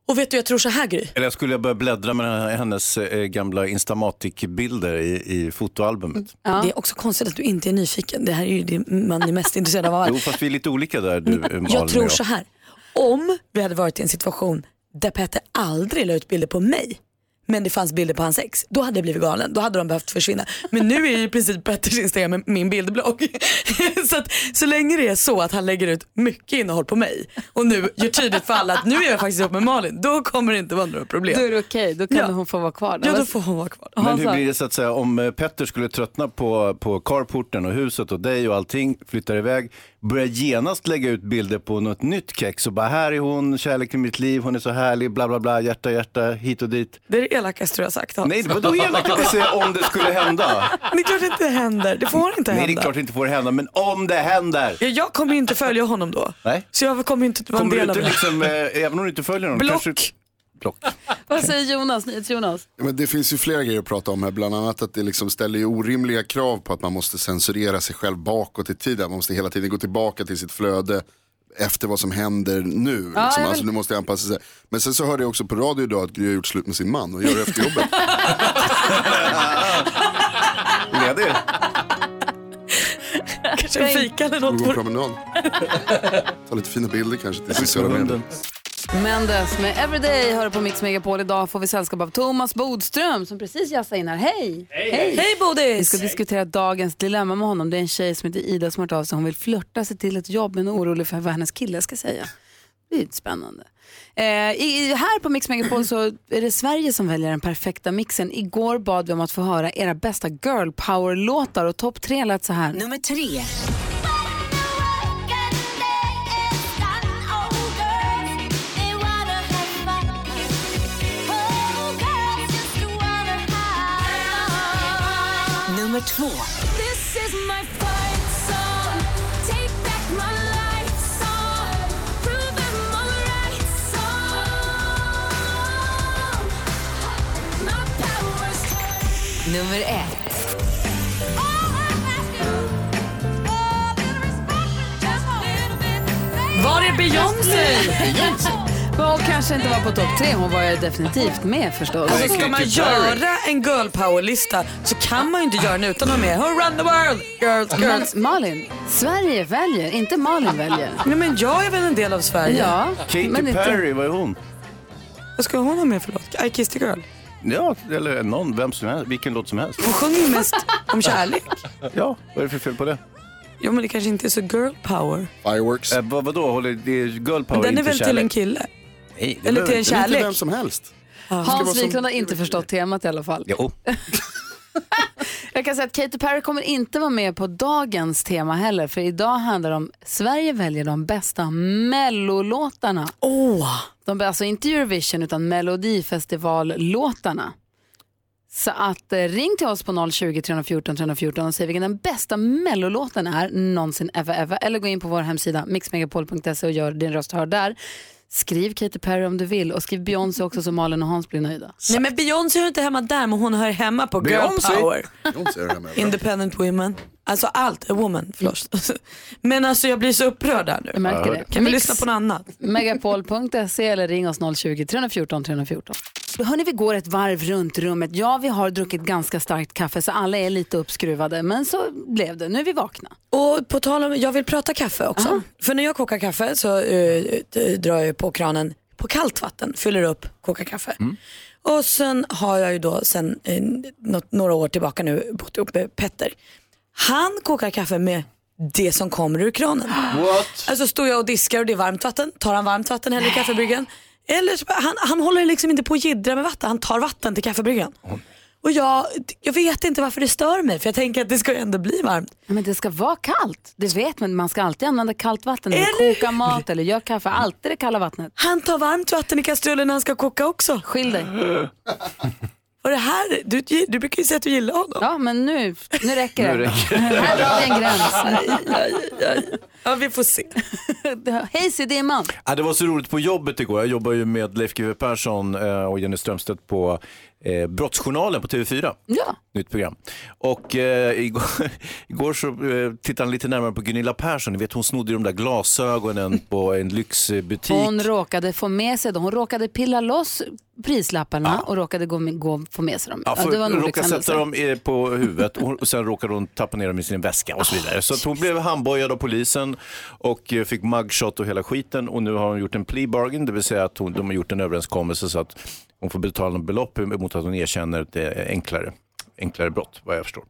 Och vet du jag tror så här Gry.
Eller jag skulle börja bläddra med hennes eh, gamla Instamatic-bilder i, i fotoalbumet.
Det är också konstigt att du inte är nyfiken. Det här är ju det man är mest intresserad av.
Jo, fast vi är lite olika där du, eh, Malin
Jag
och
tror så här. Om vi hade varit i en situation där Petter aldrig la ut bilder på mig men det fanns bilder på hans ex, då hade jag blivit galen. Då hade de behövt försvinna. Men nu är ju i princip Petters Instagram min bildblogg. så, att, så länge det är så att han lägger ut mycket innehåll på mig och nu gör tydligt för alla att nu är jag faktiskt ihop med Malin, då kommer det inte vara några problem.
Då är det okej, då kan
Ja.
hon få vara kvar.
Ja, då får hon vara kvar.
Men hur blir det så att säga om eh, Petter skulle tröttna på, på carporten och huset och dig och allting, flyttar iväg, börjar genast lägga ut bilder på något nytt kex och bara här är hon, kärlek i mitt liv, hon är så härlig, bla bla bla, hjärta hjärta, hit och dit.
Det är det elakaste du har sagt Hans.
Nej, vadå elakt? Jag säger om det skulle hända.
Det är klart det inte händer, det får inte
Nej,
hända.
det är klart det inte får hända, men om det händer.
Ja, jag kommer inte följa honom då.
Nej.
Så jag kommer inte vara en del av det.
liksom, eh, även om du inte följer honom,
Block.
kanske... Block.
Vad säger Jonas, Jonas?
Ja, Men det finns ju flera grejer att prata om här, bland annat att det liksom ställer ju orimliga krav på att man måste censurera sig själv bakåt i tiden. Man måste hela tiden gå tillbaka till sitt flöde efter vad som händer nu. Liksom.
vill-
Alltså, nu måste jag anpassa sig. Men sen så hörde jag också på radio idag att Gry har gjort slut med sin man och gör det efter jobbet.
Ledig?
Kanske en fika eller något.
Gå en promenad. Ta lite fina bilder kanske till sociala medier.
Mendes med Everyday hör på Mix Megapol. Idag får vi sällskap av Thomas Bodström som precis jassade in här. Hej! Hej,
Hej Bodis!
Vi ska diskutera dagens dilemma med honom. Det är en tjej som heter Ida som har hört av sig. Hon vill flörta sig till ett jobb men är orolig för vad hennes kille ska säga. Det är spännande. Eh, i, här på Mix Megapol så är det Sverige som väljer den perfekta mixen. Igår bad vi om att få höra era bästa girl power-låtar och topp tre lät så här.
Nummer tre. Nummer två. Nummer ett.
Var är Beyoncé?
Och kanske inte var på topp tre, hon var ju definitivt med förstås.
Alltså ska man göra en girl power-lista så kan man ju inte göra den utan att ha med Who run the world, girls,
Men
girls.
Malin, Sverige väljer, inte Malin väljer.
Nej men jag är väl en del av Sverige.
Ja,
Katy
men inte-
Perry, vad är hon?
Vad ska hon ha med för låt? I kissed a girl.
Ja, eller någon, vem som helst, vilken låt som helst.
Hon sjunger mest om kärlek.
Ja, vad är det för fel på det?
Jo men det kanske inte är så girl power.
Fireworks.
Eh, vad, vadå, håller, det är girl power,
Den är
inte
väl till
kärlek.
en kille?
Nej, det
Eller
behöver
till en
inte-
kärlek?
Vem som helst.
Hans Wiklund har inte förstått temat i alla fall.
Jo.
Jag kan säga att Katy Perry kommer inte vara med på dagens tema heller, för idag handlar det om Sverige väljer de bästa mellolåtarna.
Åh!
De är alltså inte Eurovision utan Melodifestivallåtarna. Så att eh, ring till oss på 020 314 314 och säg vilken den bästa mellolåten är någonsin ever ever. Eller gå in på vår hemsida mixmegapol.se och gör din röst hörd där. Skriv Katy Perry om du vill och skriv Beyoncé också så Malin och Hans blir nöjda.
Nej men Beyoncé hör inte hemma där men hon hör hemma på girl
Beyoncé?
power.
Beyoncé hör hemma.
Independent women. Alltså allt, a woman, förlåt. Men alltså jag blir så upprörd här nu.
Jag märker det.
Kan vi
Mix-
lyssna på något annat?
Megapol.se eller ring oss 020 314 314. Hörni, vi går ett varv runt rummet. Ja, vi har druckit ganska starkt kaffe så alla är lite uppskruvade. Men så blev det. Nu är vi vakna.
Och på tal om, jag vill prata kaffe också. För när jag kokar kaffe så d- drar jag på kranen på kallt vatten, fyller upp, kokar kaffe. Och sen har jag ju då sen eh, något, några år tillbaka nu bott ihop med Petter. Han kokar kaffe med det som kommer ur kranen.
What?
Alltså står jag och diskar och det är varmt vatten, tar han varmt vatten häller i kaffebryggan. Eller så, han, han håller liksom inte på att jiddra med vatten, han tar vatten till kaffebryggan. Och jag, jag vet inte varför det stör mig för jag tänker att det ska ju ändå bli varmt.
Men det ska vara kallt. Det vet man. Man ska alltid använda kallt vatten när man kokar mat eller gör kaffe. Alltid det kalla vattnet.
Han tar varmt vatten i kastrullen när han ska koka också.
Skilj dig.
Och det här, du, du brukar ju säga att du gillar honom.
Ja, men nu, nu räcker det.
Nu räcker
Här drar vi en gräns.
Ja, vi får se.
Hej Sidimman.
Ja, det var så roligt på jobbet igår. Jag jobbar ju med Leif GW Persson eh, och Jenny Strömstedt på eh, Brottsjournalen på TV4.
Ja.
Nytt program. Och eh, igår, igår så eh, tittade han lite närmare på Gunilla Persson. Ni vet hon snodde ju de där glasögonen på en lyxbutik.
Hon råkade få med sig dem. Hon råkade pilla loss prislapparna och råkade gå, med, gå få med sig dem.
Ja,
Ja,
för
det var en
råkade sätta dem eh, på huvudet och, och sen råkade hon tappa ner dem i sin väska och så vidare. Så att hon blev handbojad av polisen och eh, fick mugshot och hela skiten och nu har hon gjort en plea bargain, det vill säga att hon, de har gjort en överenskommelse så att hon får betala något belopp mot att hon erkänner ett enklare, enklare brott, vad jag förstår.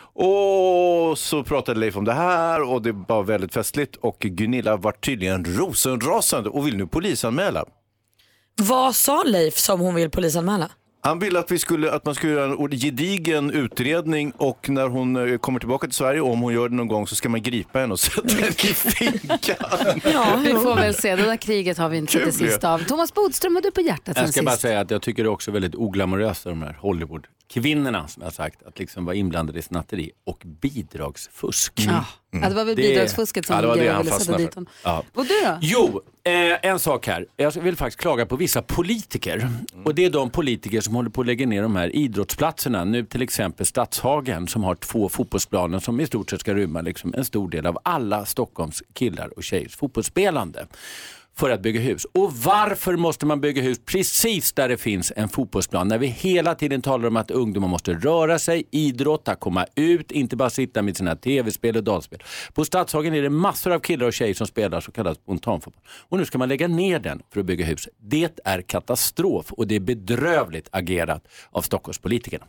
Och så pratade Leif om det här och det var väldigt festligt och Gunilla var tydligen rosenrasande och vill nu polisanmäla.
Vad sa Leif som hon vill polisanmäla?
Han ville att, vi skulle, att man skulle göra en gedigen utredning och när hon eh, kommer tillbaka till Sverige, om hon gör det någon gång, så ska man gripa henne och sätta henne i finkan.
Ja, vi får väl se. Det där kriget har vi inte sett det
Kul ju.
sista av. Thomas Bodström, vad har du på hjärtat sen
Jag ska bara
sist?
säga att jag tycker det är också väldigt oglamoröst de här Hollywood-kvinnorna som jag har sagt, att liksom vara inblandade i snatteri och bidragsfusk.
Ja. Ja, det var väl bidragsfusket som
ja, det
ville sätta dit honom.
Ja.
Och du då?
Jo, eh, en sak här. Jag vill faktiskt klaga på vissa politiker. Och det är de politiker som håller på att lägga ner de här idrottsplatserna. Nu till exempel Stadshagen som har två fotbollsplaner som i stort sett ska rymma liksom en stor del av alla Stockholms killar och tjejers fotbollsspelande för att bygga hus. Och varför måste man bygga hus precis där det finns en fotbollsplan? När vi hela tiden talar om att ungdomar måste röra sig, idrotta, komma ut, inte bara sitta med sina tv-spel och dataspel. På Stadshagen är det massor av killar och tjejer som spelar så kallad spontanfotboll. Och nu ska man lägga ner den för att bygga hus. Det är katastrof och det är bedrövligt agerat av Stockholmspolitikerna.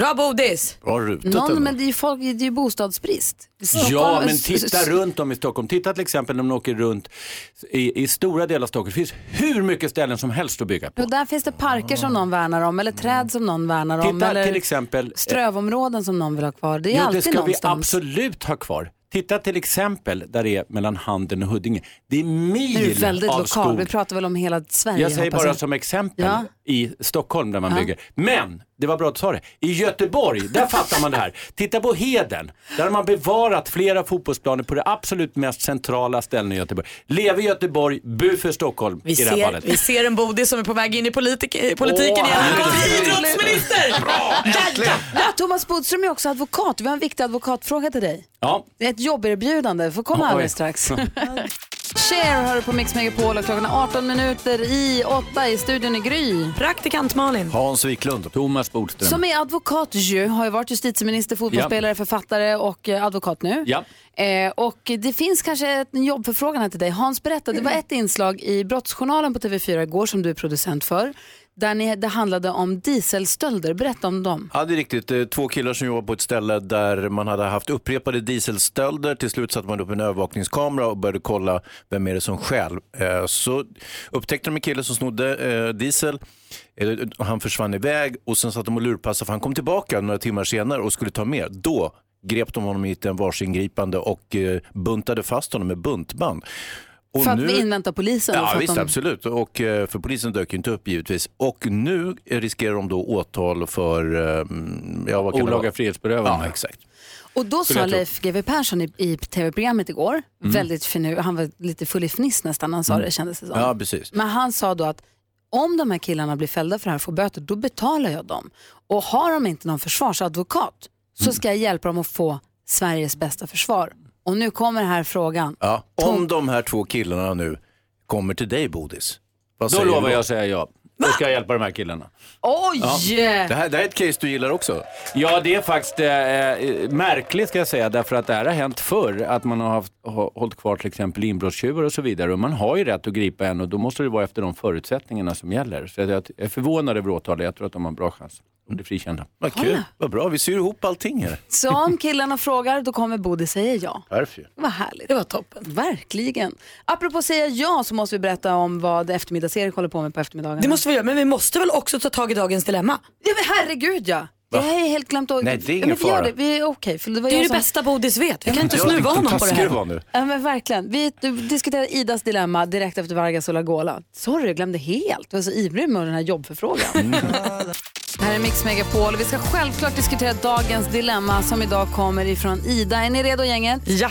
Bra Bodis!
Bra rutat
Någon,
ändå.
men det är ju, folk, det är ju bostadsbrist.
Ja,
Stockholm-
men titta runt om i Stockholm. Titta till exempel när man åker runt i, i stora delar av Stockholm. Det finns hur mycket ställen som helst att bygga på.
Och där finns det parker som någon värnar om eller träd som någon värnar om.
Titta
eller
till exempel
strövområden som någon vill ha kvar. Det är
Jo, det
alltid
ska vi
någonstans.
absolut ha kvar. Titta till exempel där det är mellan Handen och Huddinge. Det är mil
Nu är det väldigt
av
lokal.
skog.
Vi pratar väl om hela Sverige.
Jag säger bara som exempel
Ja.
i Stockholm där man
Ja.
bygger. Men, det var bra att du sa det, i Göteborg, där fattar man det här. Titta på Heden, där har man bevarat flera fotbollsplaner på det absolut mest centrala ställen i Göteborg. Leve Göteborg, bu för Stockholm
Vi
i det här
ser,
fallet.
vi ser en Bodis som är på väg in i politik, politiken
Åh,
igen. Han kommer bli idrottsminister!
Ja, Thomas Bodström är också advokat. Vi har en viktig advokatfråga till dig.
Ja.
Det är ett jobberbjudande. Du får komma alldeles strax. Cher hör du på Mix Megapol och klockan är 18 minuter i 8 i studion i Gry.
Praktikant Malin.
Hans Wiklund.
Thomas Bodström.
Som är advokat ju, har ju varit justitieminister, fotbollsspelare, författare och eh, advokat nu.
Ja.
Eh, och det finns kanske en jobbförfrågan här till dig. Hans berättade, det var ett inslag i Brottsjournalen på TV4 igår som du är producent för där ni, det handlade om dieselstölder. Berätta om dem.
Ja, det är riktigt. Två killar som jobbade på ett ställe där man hade haft upprepade dieselstölder. Till slut satte man upp en övervakningskamera och började kolla vem är det som stjäl. Eh, så upptäckte de en kille som snodde eh, diesel. Eh, han försvann iväg och sen satt de och lurpassade för han kom tillbaka några timmar senare och skulle ta mer. Då grep de honom i ett varsingripande och buntade fast honom med buntband. Och
för att vi inväntar polisen.
Ja,
för att
visst,
de...
absolut. Och, eh, för polisen dök ju inte upp givetvis. Och nu riskerar de då åtal för... eh, Ja, vad kan
Olaga frihetsberövande.
Ja, exakt.
Och då
Skulle
sa. Leif GW Persson i, i tv-programmet igår,
Mm.
väldigt fin, han var lite full i fniss nästan han sa
Mm.
det kändes det som.
Ja, precis.
Men han sa då att om de här killarna blir fällda för det här och får böter, då betalar jag dem. Och har de inte någon försvarsadvokat så
Mm.
ska jag hjälpa dem att få Sveriges bästa försvar. Och nu kommer här frågan.
Ja, om de här två killarna nu kommer till dig, Bodis. Vad
Då
säger
lovar
du
jag att säga ja. Då ska jag hjälpa de här killarna.
Oj!
Det, här, det här är ett case du gillar också.
Ja, det är faktiskt eh, eh, märkligt ska jag säga, därför att det här har hänt förr, att man har haft, hållit kvar till exempel inbrottstjuvar och så vidare. Och man har ju rätt att gripa en och då måste det vara efter de förutsättningarna som gäller. Så jag är förvånad över åtalet, jag tror att de har en bra chans att bli frikända.
Vad kul, vad bra. Vi syr ihop allting här.
Så om killarna frågar, då kommer Bodil säga ja.
Perfekt.
Vad härligt. Det var toppen. Verkligen. Apropå säga ja så måste vi berätta om vad eftermiddags-Erik håller på med på eftermiddagen.
Det måste vi göra, men vi måste väl också ta tag i dagens dilemma?
Ja men herregud ja. Jag har helt glömt att...
Nej, det är ingen
ja, men vi gör
fara.
Det, vi är okej. för det var
Det är
jag
det
som...
bästa Bodis vet. Vi kan inte snuva honom på det här.
var nu. Ja, men verkligen. Vi diskuterar Idas dilemma direkt efter Vargas och Lagola. Sorry, jag glömde helt. Jag var så ivrig med den här jobbförfrågan. Det här är Mix Megapol och vi ska självklart diskutera dagens dilemma som idag kommer ifrån Ida. Är ni redo gänget?
Ja.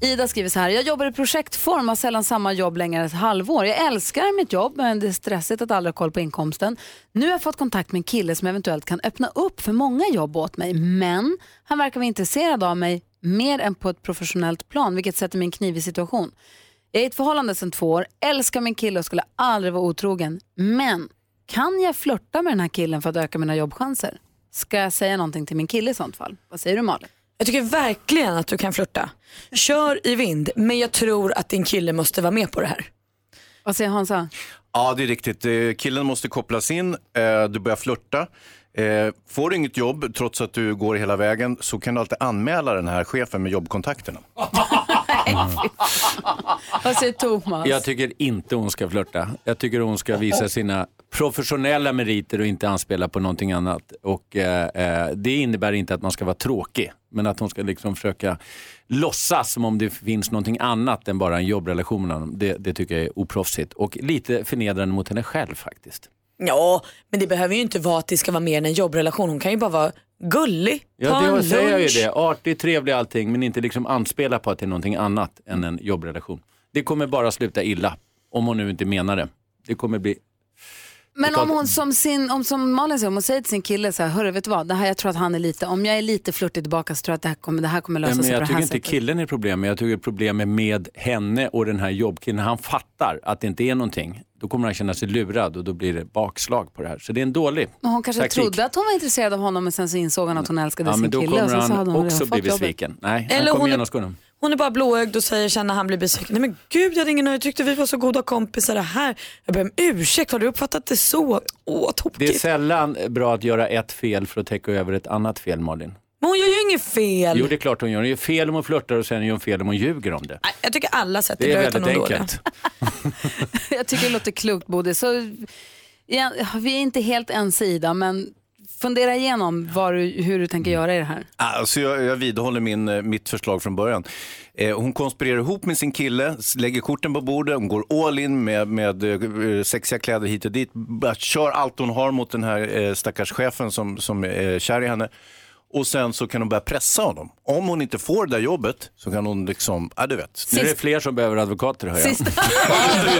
Ida skriver så här, jag jobbar i projektform, har sällan samma jobb längre än ett halvår. Jag älskar mitt jobb men det är stressigt att aldrig ha koll på inkomsten. Nu har jag fått kontakt med en kille som eventuellt kan öppna upp för många jobb åt mig. Men han verkar vara intresserad av mig mer än på ett professionellt plan vilket sätter mig i en knivig situation. Jag är i ett förhållande sedan två år, älskar min kille och skulle aldrig vara otrogen. Men kan jag flörta med den här killen för att öka mina jobbchanser? Ska jag säga någonting till min kille i sånt fall? Vad säger du Malin?
Jag tycker verkligen att du kan flirta. Kör i vind, men jag tror att din kille måste vara med på det här.
Vad säger Hansa?
Ja, det är riktigt. Eh, Killen måste kopplas in. Eh, Du börjar flörta. Eh, Får du inget jobb trots att du går hela vägen så kan du alltid anmäla den här chefen med jobbkontakterna.
Vad säger Thomas?
Jag tycker inte hon ska flörta. Jag tycker hon ska visa sina professionella meriter och inte anspela på någonting annat. Och, eh, eh, det innebär inte att man ska vara tråkig, men att hon ska liksom försöka låtsas som om det finns någonting annat än bara en jobbrelation med honom. Det, det tycker jag är oproffsigt och lite förnedrande mot henne själv faktiskt.
Ja, men det behöver ju inte vara att det ska vara mer än en jobbrelation. Hon kan ju bara vara gullig, ta
Ja,
en
det säger jag ju
lunch.
det. Artig, trevlig allting, men inte liksom anspela på att det är någonting annat än en jobbrelation. Det kommer bara sluta illa, om hon nu inte menar det. Det kommer bli
Men om hon som, sin, om, som Malin säger, om hon säger till sin kille så här, hörru vet du vad, det här, jag tror att han är lite, om jag är lite flörtig tillbaka så tror jag att det här kommer, det här kommer lösa
Nej, men
sig på
jag
det
tycker
här
inte
sättet.
killen är problemet, jag tycker problemet med henne och den här jobbkillen. Han fattar att det inte är någonting. Då kommer han känna sig lurad och då blir det bakslag på det här. Så det är en dålig
Men hon kanske
taktik.
trodde att hon var intresserad av honom men sen så insåg han att hon älskade
Ja,
sin
men då
kille och
kommer
sen så
han
hade hon
också bli besviken. Nej,
Eller
han kommer
hon är-. Hon är bara blåögd och säger sen när han blir besviken, nej men gud jag hade ingen jag tyckte vi var så goda kompisar det här. Jag ber om ursäkt, har du uppfattat det så? Åh tokigt.
Det är sällan bra att göra ett fel för att täcka över ett annat fel, Malin.
Men hon gör ju inget fel.
Jo, det är klart hon gör. Hon gör fel om hon flörtar och sen gör hon fel om hon ljuger om det.
Jag tycker alla sätt
Det är väldigt
dåliga.
enkelt.
jag tycker det låter klokt Bodil. Så, ja, vi är inte helt ense Ida men fundera igenom vad du, hur du tänker göra i det här.
Alltså jag, jag vidhåller min, eh, mitt förslag från början. Eh, hon konspirerar ihop med sin kille, s- lägger korten på bordet, hon går all in med, med eh, sexiga kläder hit och dit. Bara kör allt hon har mot den här eh, stackars chefen som, som är kär i henne. Och sen så kan hon börja pressa honom. Om hon inte får det där jobbet så kan hon liksom, ja du vet.
Nu är det fler som behöver advokater hör jag.
Sista.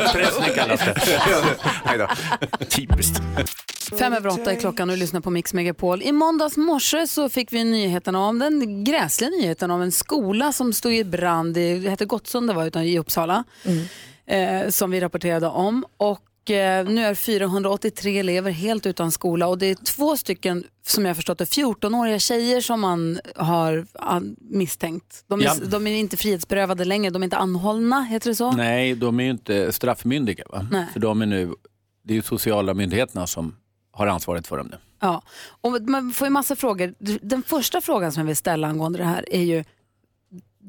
Utpressning kallas det.
Typiskt.
Fem över åtta är klockan och du lyssnar på Mix Megapol. I måndags morse så fick vi nyheten om den gräsliga nyheten om en skola som stod i brand. i- Det heter Gottsunda var utan i Uppsala. Eh, som vi rapporterade om. Och eh, nu är 483 elever helt utan skola och det är två stycken som jag förstått det 14-åriga tjejer som man har an- misstänkt. De är,
Ja.
de är inte frihetsberövade längre, de är inte anhållna, heter det så?
Nej, de är ju inte straffmyndiga. Va?
Nej.
För de är nu det är ju sociala myndigheterna som har ansvaret för dem nu.
Ja, och man får ju massa frågor. Den första frågan som jag vill ställa angående det här är ju,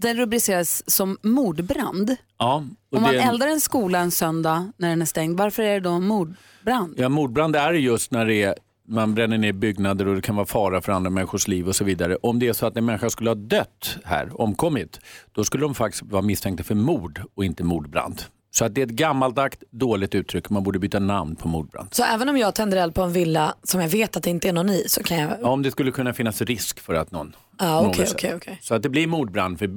den rubriceras som mordbrand.
Ja, och
Om man
det
eldar en skola en söndag när den är stängd, varför är det då mordbrand?
Ja, mordbrand är just när det är, man bränner ner byggnader och det kan vara fara för andra människors liv och så vidare. Om det är så att en människa skulle ha dött här, omkommit, då skulle de faktiskt vara misstänkta för mord och inte mordbrand. Så att det är ett gammaldags dåligt uttryck, man borde byta namn på mordbrand.
Så även om jag tänder eld på en villa som jag vet att det inte är någon i så kan jag...
Ja, om det skulle kunna finnas risk för att någon...
Ja,
på
okej,
något
okej,
sätt. Så att det blir mordbrand för,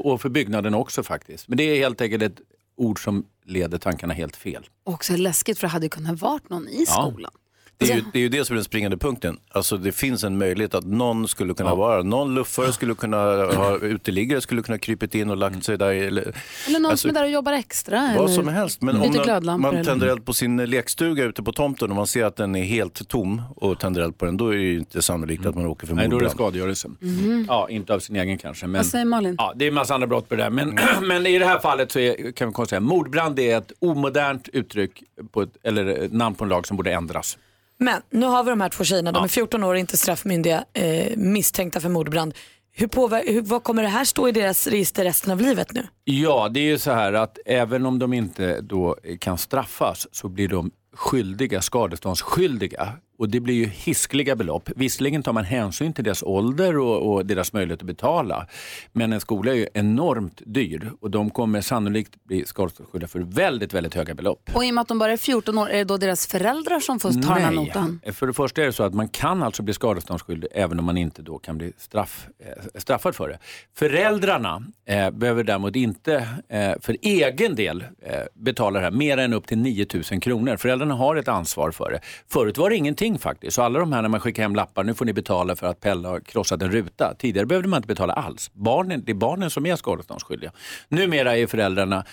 och för byggnaden också faktiskt. Men det är helt enkelt ett ord som leder tankarna helt fel.
Också läskigt för det hade ju kunnat varit någon i
Ja.
skolan.
Det är, ju, det är ju det som är den springande punkten. Alltså det finns en möjlighet att någon skulle kunna vara, någon luffare skulle kunna ha, uteliggare skulle kunna krypit in och lagt sig där. Eller,
Eller någon
Alltså,
som är där och jobbar extra.
vad
eller
som helst. Men om man, tänder eld på sin lekstuga ute på tomten och man ser att den är helt tom och tänder eld på den, då är det ju inte sannolikt att man åker för
Nej, då är det
mordbrand.
skadegörelse.
Mhm.
Ja, inte av sin egen kanske. Men...
Vad säger Malin?
Ja, det är en massa andra brott på det där. Men, men i det här fallet så är, kan vi konstatera mordbrand är ett omodernt uttryck, på ett, eller namn på en lag som borde ändras.
Men nu har vi de här två tjejerna, de är 14 år, inte straffmyndiga, eh, misstänkta för mordbrand. Hur påver- hur, vad kommer det här stå i deras register resten av livet nu?
Ja, det är ju så här att även om de inte då kan straffas så blir de skyldiga, skadeståndsskyldiga. Och det blir ju hiskliga belopp. Visserligen tar man hänsyn till deras ålder och, och deras möjlighet att betala. Men en skola är ju enormt dyr och de kommer sannolikt bli skadeståndsskyldiga för väldigt, väldigt höga belopp.
Och i och med att de bara är 14 år, är det då deras föräldrar som får ta den här notan?
För det första är det så att man kan alltså bli skadeståndsskyldig även om man inte då kan bli straff, eh, straffad för det. Föräldrarna eh, behöver däremot inte eh, för egen del eh, betala det här mer än upp till 9 000 kronor. Föräldrarna har ett ansvar för det. Förut var det ingenting faktiskt. Så alla de här när man skickar hem lappar, nu får ni betala för att Pelle har krossat en ruta. Tidigare behövde man inte betala alls. Barnen, det är barnen som är skadeståndsskyldiga. Numera är föräldrarna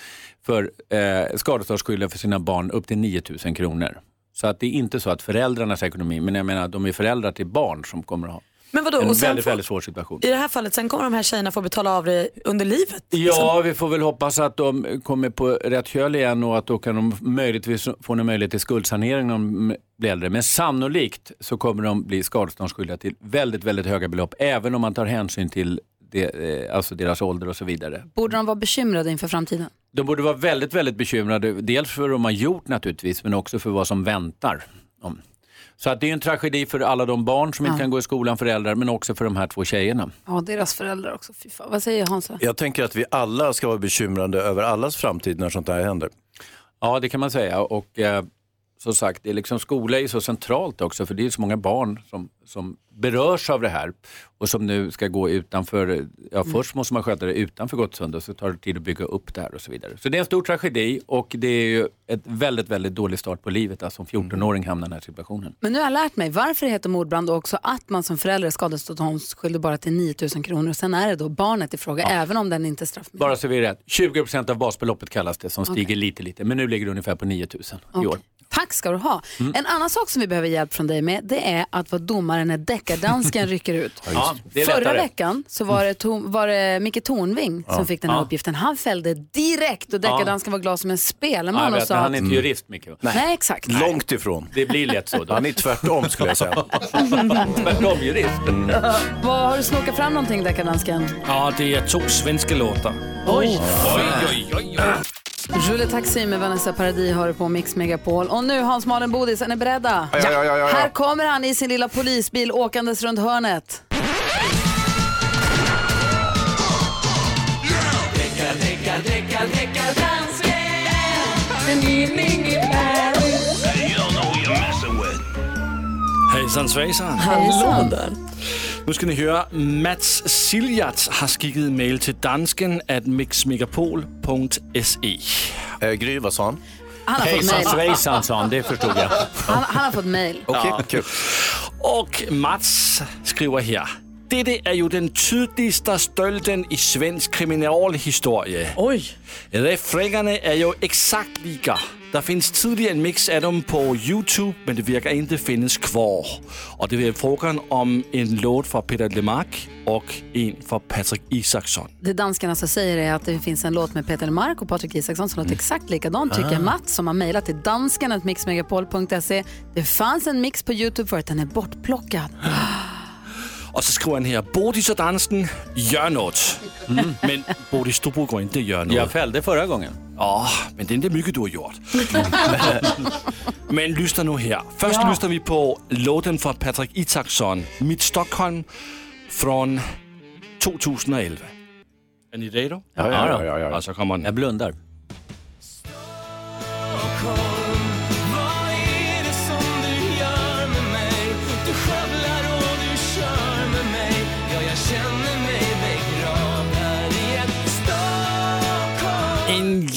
för eh, skadeståndsskyldiga för sina barn upp till 9 000 kronor. Så att det är inte så att föräldrarnas ekonomi, men jag menar de är föräldrar till barn som kommer att ha
men vadå,
en
och sen
väldigt,
får-
väldigt svår situation.
I det här fallet, sen kommer de här tjejerna få betala av det under livet.
Ja, vi får väl hoppas att de kommer på rätt köl igen och att då kan de möjligtvis få en möjlighet till skuldsanering när de blir äldre. Men sannolikt så kommer de bli skadeståndsskyldiga till väldigt, väldigt höga belopp, även om man tar hänsyn till det, eh, alltså deras ålder och så vidare.
Borde de vara bekymrade inför framtiden?
De borde vara väldigt, väldigt bekymrade. Dels för vad de har gjort naturligtvis, men också för vad som väntar. dem. Så att det är en tragedi för alla de barn som inte
Ja.
kan gå i skolan, föräldrar, men också för de här två tjejerna.
Ja, deras föräldrar också. Fy fan. Vad säger Hansa?
Jag tänker att vi alla ska vara bekymrade över allas framtid när sånt här händer.
Ja, det kan man säga. Och eh, som sagt, det är liksom, skola är så centralt också, för det är så många barn som, som berörs av det här och som nu ska gå utanför. Ja, först måste man sköta det utanför Gottsunda och så tar det tid att bygga upp det här och så vidare. Så det är en stor tragedi och det är ju ett väldigt, väldigt dålig start på livet att som 14-åring hamna i den här situationen.
Men nu har jag lärt mig varför det heter mordbrand och också att man som förälder är skadeståndsskyldig bara till 9 000 kronor. Och sen är det då barnet i fråga, även om den inte är straffmyndig.
Bara så vi är rätt, 20% av basbeloppet kallas det som stiger lite, lite. Men nu ligger det ungefär på 9 000 i år.
Tack ska du ha.
Mm.
En annan sak som vi behöver hjälp från dig med det är att vara domare när deckardansken rycker ut.
Ja, det är
Förra
lättare.
veckan så var det, Tom, var det Micke Tornving
Ja.
som fick den här
Ja.
uppgiften. Han fällde direkt och deckardansken var glad som en
Ja,
spelman
jag
och sa att...
han är inte jurist, Micke.
Nej. exakt.
Långt ifrån.
Det blir lätt så. Då.
Han är tvärtom skulle jag säga.
tvärtom jurist.
Vad Har du snokat fram någonting deckardansken?
Ja, det är två svenska låtar.
Oj.
Oj, oj, oj, oj.
Julie Taxi med Vanessa Paradis har du på Mix Megapol. Och nu Hans Malen Bodis, är ni beredda?
Ja, ja, ja, ja, ja.
Här kommer han i sin lilla polisbil åkandes runt hörnet.
Hejsan svejsan.
Hallå där.
Nu ska ni höra, Mats Siljarts har skickat mail till dansken at mixmegapol.se.
Eh, Gry, vad sa han?
Han har fått
Hejsan
mejl.
svejsan sa han, det förstod jag.
Han, han har fått mejl.
Okej, kul.
Och Mats skriver här. Dette är ju den tydligaste stölden i svensk kriminalhistoria.
Oj!
Refrängerna är ju exakt lika. Det finns tidigare en mix av dem på Youtube, men det verkar inte finnas kvar. Och det är frågan om en låt från Peter Lemark och en från Patrik Isaksson.
Det danskarna alltså säger är att det finns en låt med Peter Lemark och Patrik Isaksson som låter exakt likadant tycker
Ah.
Mats som har mejlat till danskarna.mixmegapol.se. Det fanns en mix på Youtube förut, den är bortplockad.
Och så skriver han här, Bodis och dansken, gör något. Men Bodis, du brukar inte göra något.
Jag fällde förra gången.
Ja, men det är inte mycket du har gjort. men lyssna nu här. Först
Ja.
lyssnar vi på låten från Patrik Isaksson, Mitt Stockholm, från 2011. Är ni redo?
Ja, ja, ja, ja, ja.
Ja, så kommer den.
Jag blundar.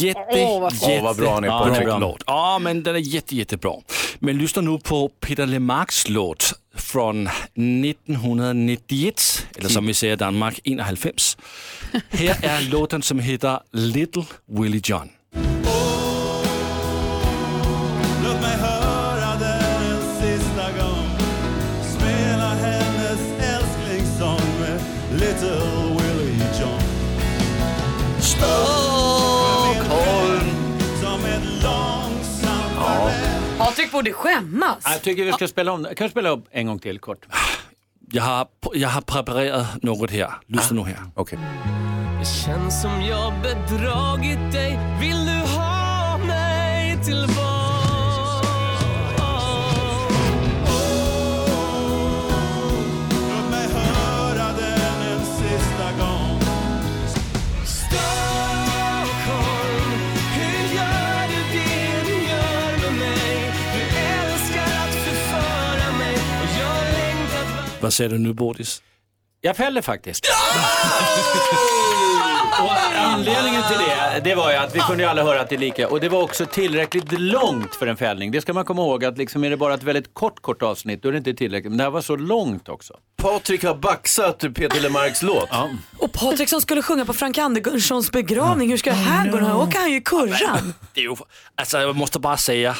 Jätte,
Åh, vad
jätte
Åh, vad bra ni är på
låt. Ja, men den är jätte, jättebra. Men lyssna nu på Peter Lemarks låt från 1991, eller som vi säger i Danmark, 91. Här är låten som heter Little Willie John.
Patrik borde skämmas.
Jag tycker vi ska spela om Kan du spela upp en gång till kort?
Jag har, jag har preparerat något här. Lyssna nu här.
Okej.
Det känns som jag bedragit dig Vill du ha mig tillbaka?
Vad säger du nu, Bodis?
Jag fäller faktiskt. Och anledningen till det, det var ju att vi kunde ju alla höra att det är lika. Och det var också tillräckligt långt för en fällning. Det ska man komma ihåg att liksom är det bara ett väldigt kort, kort avsnitt då är det inte tillräckligt. Men det här var så långt också.
Patrik har baxat Peter Lemarks låt.
Och Patrik som skulle sjunga på Frank Anderssons begravning, hur ska det här gå? Nu åker han ju i kurran.
Det är ju, alltså, jag måste bara säga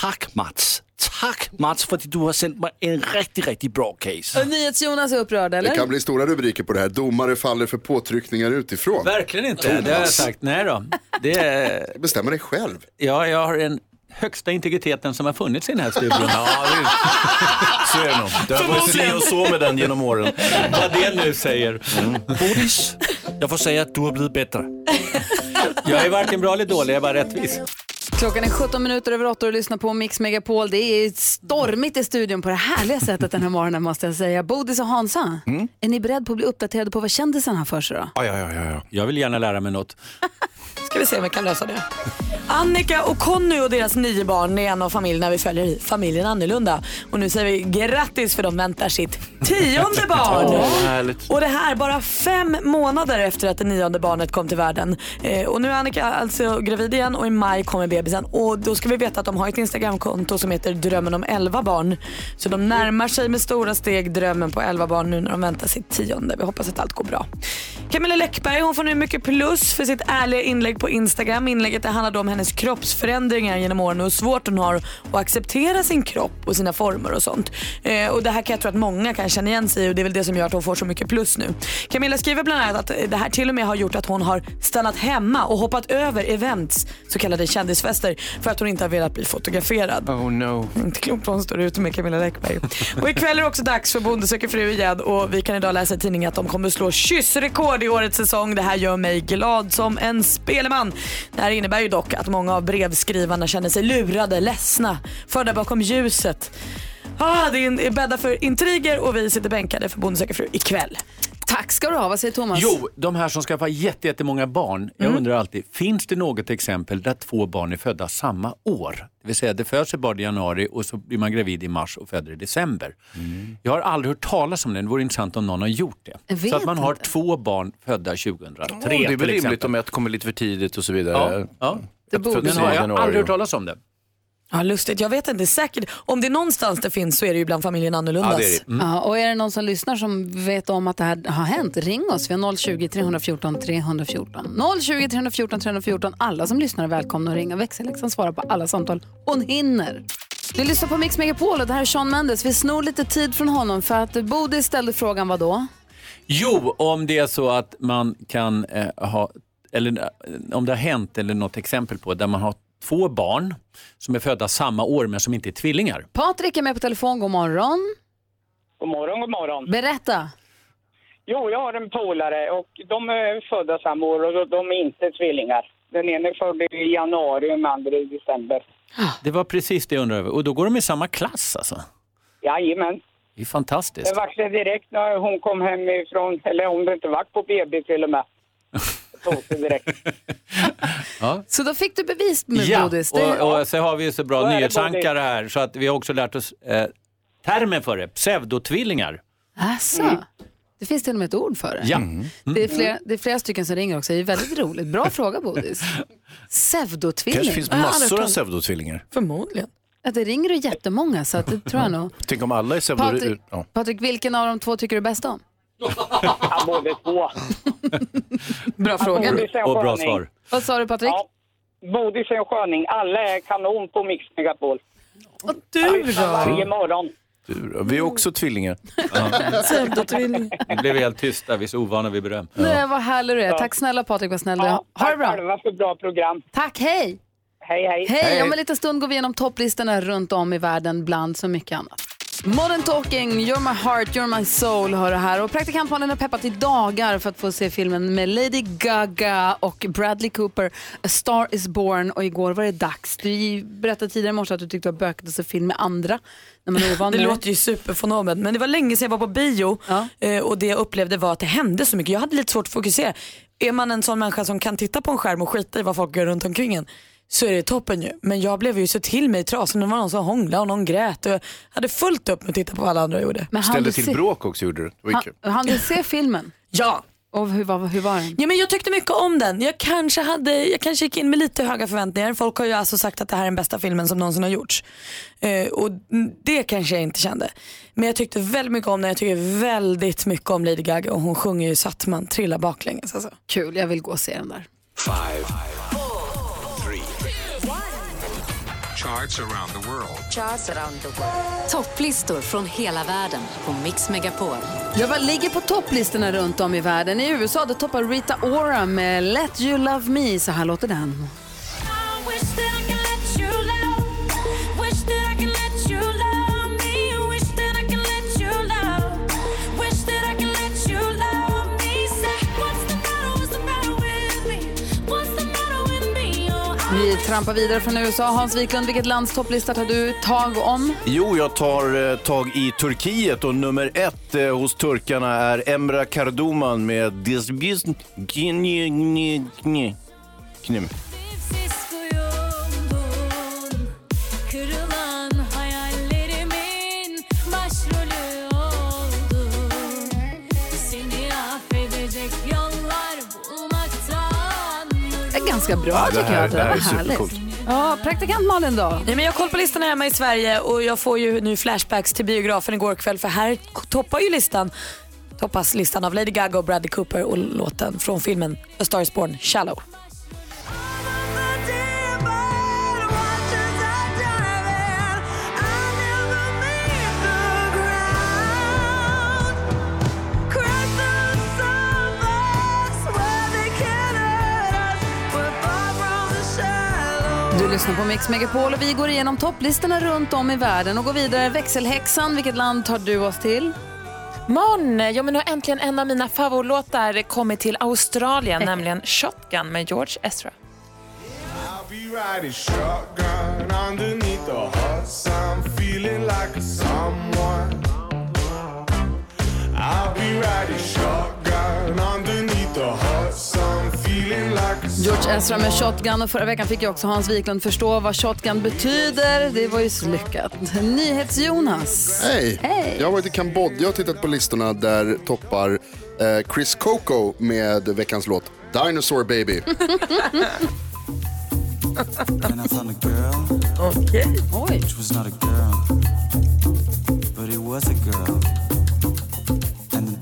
tack Mats. Tack Mats för att du har sänt mig en riktigt, riktigt bra case.
NyhetsJonas är upprörd eller?
Det kan bli stora rubriker på det här. Domare faller för påtryckningar utifrån.
Verkligen inte. Det har jag sagt. Nej då. Det är...
Bestämmer dig själv.
Ja, jag har den högsta integriteten som har funnits i den här studion.
Ja, det, så är det nog. Det har varit si och så med den genom åren.
Vad det nu säger.
Bodis, jag får säga att du har blivit bättre.
Jag är varken bra eller dålig, jag är bara rättvis.
Klockan är 17 minuter över 8 och lyssnar på Mix Megapol. Det är stormigt i studion på det härliga sättet den här morgonen måste jag säga. Bodis och Hansa, är ni beredda på att bli uppdaterade på vad kändisen har för sig då?
Ja, ja, ja, ja, ja.
Jag vill gärna lära mig något.
Ska vi se om vi kan lösa det. Annika och Conny och deras nio barn är en av familjerna vi följer i Familjen Annorlunda. Och nu säger vi grattis för de väntar sitt tionde barn.
Härligt.
Och det här bara fem månader efter att det nionde barnet kom till världen. Eh, och nu är Annika alltså gravid igen och i maj kommer bebisen. Och då ska vi veta att de har ett Instagramkonto som heter Drömmen om 11 barn. Så de närmar sig med stora steg drömmen på 11 barn nu när de väntar sitt tionde. Vi hoppas att allt går bra. Camilla Läckberg hon får nu mycket plus för sitt ärliga inlägg på Instagram. Inlägget det handlade om hennes kroppsförändringar genom åren och hur svårt hon har att acceptera sin kropp och sina former och sånt. Eh, och det här kan jag tro att många kan känna igen sig i och det är väl det som gör att hon får så mycket plus nu. Camilla skriver bland annat att det här till och med har gjort att hon har stannat hemma och hoppat över events, så kallade kändisfester, för att hon inte har velat bli fotograferad.
Oh no.
Inte klokt vad hon står ute med Camilla Läckberg. Och ikväll är det också dags för Bonde söker fru igen och vi kan idag läsa i tidningen att de kommer slå kyssrekord i årets säsong. Det här gör mig glad som en speleman. Det här innebär ju dock att många av brevskrivarna känner sig lurade, ledsna, förda bakom ljuset. Ah, det är bäddar för intriger och vi sitter bänkade för Bonde söker fru ikväll.
Tack ska du ha. Vad säger Thomas?
Jo, de här som skaffar jätte- jättemånga barn. Jag
Mm.
undrar alltid, finns det något exempel där två barn är födda samma år? Det vill säga, det föds ett barn i januari och så blir man gravid i mars och föder i december. Jag har aldrig hört talas om det. Det vore intressant om någon har gjort det. Så att man har
inte.
två barn födda 2003
Ja, det är väl rimligt om ett kommer lite för tidigt och så vidare.
Ja, ja.
Ett föds
Men har jag aldrig hört talas om det.
Ja, lustigt. Jag vet inte säkert. Om det är någonstans det finns så är det ju bland familjen Annorlundas.
Ja, och är det någon som lyssnar som vet om att det här har hänt, ring oss. Vi har 020 314 314. 020 314 314. Alla som lyssnar är välkomna att ringa. Växelläxan svarar på alla samtal hon hinner. Ni lyssnar på Mix Megapol och det här är Sean Mendes. Vi snor lite tid från honom för att Bodil ställde frågan vad då?
Jo, om det är så att man kan eh, ha, eller eh, om det har hänt eller något exempel på där man har två barn som är födda samma år men som inte är tvillingar.
Patrik är med på telefon. God morgon.
God morgon, god morgon.
Berätta.
Jo, jag har en polare och de är födda samma år och de är inte tvillingar. Den ena är född i januari och den andra i december.
Det var precis det jag undrade över. Och då går de i samma klass alltså?
Jajamän.
Det är fantastiskt.
Det det direkt när hon kom hem ifrån, eller hon hade inte varit på BB till och med. Direkt.
Ja.
Så då fick du bevis med
Ja,
Bodis. Det-
och, och så har vi ju så bra nyhetsankare här så att vi har också lärt oss eh, termen för det, pseudotvillingar.
Asså. Det finns till och med ett ord för det.
Ja.
Det, är flera, det är flera stycken som ringer också. Det är väldigt roligt. Bra fråga Bodis. Pseudotvilling.
kanske finns massor av pseudotvillingar.
Förmodligen.
Att det ringer du jättemånga så att det tror jag nog.
Tänk om alla är pseudo...
Patrik,
Ja.
Patrik, vilken av de två tycker du bäst om?
Ja, båda två.
Bra fråga.
Är en sköning.
Vad sa du Patrik?
Ja, Bodis är en sköning. Alla är kanon på Mix Megapol.
Och du
då? Varje morgon.
Du? Vi är också tvillingar.
Pseudotvilling.
Nu blev vi helt tysta, vi är så ovana vid beröm.
Nej, vad härlig du är. Tack snälla Patrik, vad snäll du.
Ja,
Ha det
tack
bra.
själva för bra program.
Tack, hej!
Hej, hej.
Hej! Om en liten stund går vi igenom topplistorna runt om i världen bland så mycket annat. Modern Talking, You're My Heart, You're My Soul hör det här. Och praktikant Malin har peppat i dagar för att få se filmen med Lady Gaga och Bradley Cooper, A Star Is Born. Och igår var det dags. Du berättade tidigare i morse att du tyckte det var bökigt att se film med andra. När man är
Det låter ju superfenomen men det var länge sedan jag var på bio eh, och det jag upplevde var att det hände så mycket. Jag hade lite svårt att fokusera. Är man en sån människa som kan titta på en skärm och skita i vad folk gör runt omkring en så är det toppen ju. Men jag blev ju så till mig i trasan. Det var någon som hånglade och någon grät och jag hade fullt upp med att titta på vad alla andra gjorde.
Men
Ställde till
se-
bråk också gjorde du.
Han du se filmen?
Ja.
Och hur var, hur var den?
Ja, men jag tyckte mycket om den. Jag kanske, hade, jag kanske gick in med lite höga förväntningar. Folk har ju alltså sagt att det här är den bästa filmen som någonsin har gjorts. Eh, och det kanske jag inte kände. Men jag tyckte väldigt mycket om den. Jag tycker väldigt mycket om Lady Gaga och hon sjunger ju så att man trillar baklänges. Alltså.
Kul, jag vill gå och se den där.
Five, charts around the world.
Charts around the world. Topplistor från hela världen på Mix Megapol.
Jag vad ligger på topplistorna runt om i världen. I USA då toppar Rita Ora med Let You Love Me. Så här låter den. Vi trampar vidare från USA. Hans Wiklund, vilket lands topplista tar du tag om?
Jo, jag tar eh, tag i Turkiet och nummer ett eh, hos turkarna är Emra Kardoman med Disbizn Knim.
Är ganska bra
Ja,
tycker
här-
jag. Det,
det här
var
är
härligt.
supercoolt.
Ja, praktikant Malin då?
Nej, men jag har koll på listan hemma i Sverige och jag får ju nu flashbacks till biografen igår kväll för här toppar ju listan toppas listan av Lady Gaga och Bradley Cooper och låten från filmen A Star Is Born, Shallow.
Du lyssnar på Mix Megapol och vi går igenom topplistorna runt om i världen och går vidare. Växelhäxan, vilket land tar du oss till?
Mon, ja men nu har äntligen en av mina favoritlåtar kommit till Australien, nämligen Shotgun med George Ezra.
I'll
George Ezra med Shotgun och förra veckan fick ju också Hans Wiklund förstå vad Shotgun betyder. Det var ju så lyckat. NyhetsJonas.
Hej! Jag har varit i Kambodja och tittat på listorna där toppar eh, Chris Coco med veckans låt Dinosaur Baby.
Girl.
Okay.
Which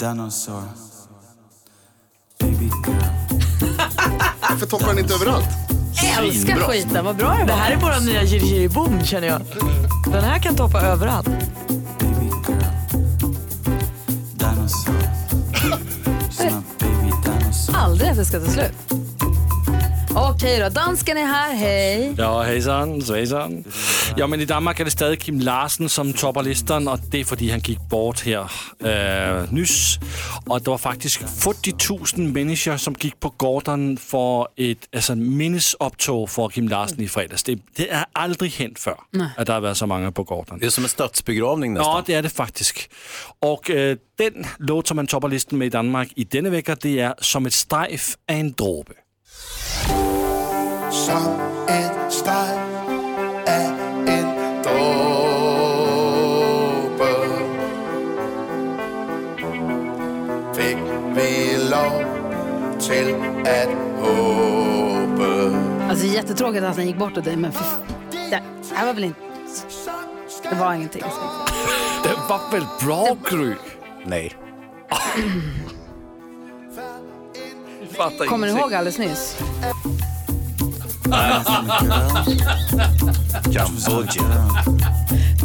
dinosaur. Baby girl.
Varför toppar den inte överallt?
Älskar skiten, vad bra det var.
Det här är vår nya Giri Boom känner jag. Den här kan toppa överallt.
Dinosaur. She's my baby dinosaur.
Aldrig att det ska ta slut. Okej då, dansken är här, hej.
Ja, hejsan, svejsan. Ja, men i Danmark är det stadig Kim Larsen som toppar listan och det är fordi han gick bort här øh, nyss. Och det var faktiskt 40 000 människor som gick på gatan för ett alltså, minnesoptåg för Kim Larsen i fredags. Det, det är aldrig hänt förr
Nej.
att det har varit så många på gatan.
Det är som en statsbegravning nästan.
Ja, det är det faktiskt. Och øh, den låt som man toppar listan med i Danmark i denna vecka, det är Som ett strejf av en dråbe.
Som et streg af en dråbe Fik vi lov til at håbe
Alltså jättetråkigt att han gick bort och dig, men för... det här var väl inte... Det var ingenting.
Det var väl bra, Gry?
Nej.
Kommer ni ihåg alldeles nyss?
Kambodja.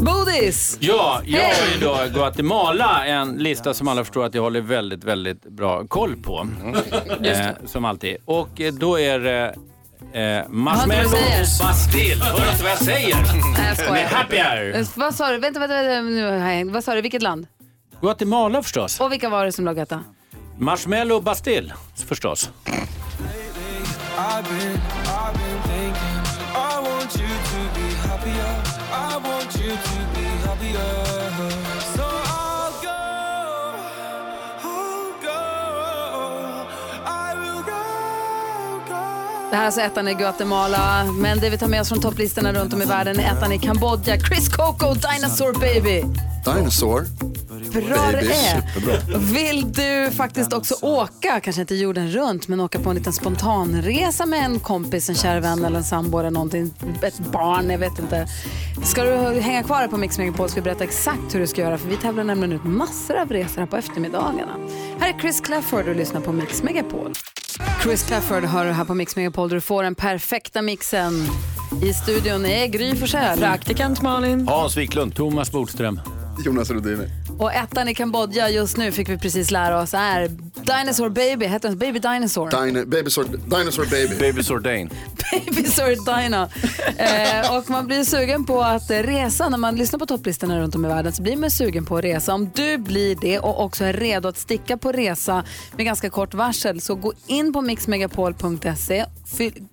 Bodis!
Ja, jag har ju då Guatemala, en lista som alla förstår att jag håller väldigt, väldigt bra koll på. Eh, som alltid. Och eh, då är det eh, Marshmallow Bastille. Hör du inte vad jag säger?
Nej, jag skojar.
Med Happy Hour.
Eh, Vad sa du? Vänta, vänta, vänta. Nu har jag hängt. Vad sa du? Vilket land?
Guatemala förstås.
Och vilka var det som låg etta?
Marshmallow Bastille förstås.
I've been, I've been
Det här är alltså ettan i Guatemala, men det vi tar med oss från topplistorna runt om i världen är ettan i Kambodja. Chris Coco, Dinosaur Baby.
Dinosaur.
Bra det är. Vill du faktiskt också åka, kanske inte jorden runt, men åka på en liten spontanresa med en kompis, en kär vän eller en sambo eller någonting, ett barn, jag vet inte. Ska du hänga kvar här på Mix Megapol ska vi berätta exakt hur du ska göra, för vi tävlar nämligen ut massor av resor här på eftermiddagarna. Här är Chris Clafford och lyssnar på Mix Megapol. Chris Clafford hör du här på Mix Megapol där du får den perfekta mixen. I studion är Gry Forssell.
Praktikant Malin.
Hans Wiklund.
Thomas Bodström.
Jonas Rhodiner.
Och ettan i Kambodja just nu fick vi precis lära oss är Dinosaur Baby, heter den Baby Dinosaur?
Dino, babysaur, dinosaur baby.
Baby Sordain.
Baby Saur Dino. Eh, och man blir sugen på att resa. När man lyssnar på topplistorna runt om i världen så blir man sugen på att resa. Om du blir det och också är redo att sticka på resa med ganska kort varsel så gå in på mixmegapol.se.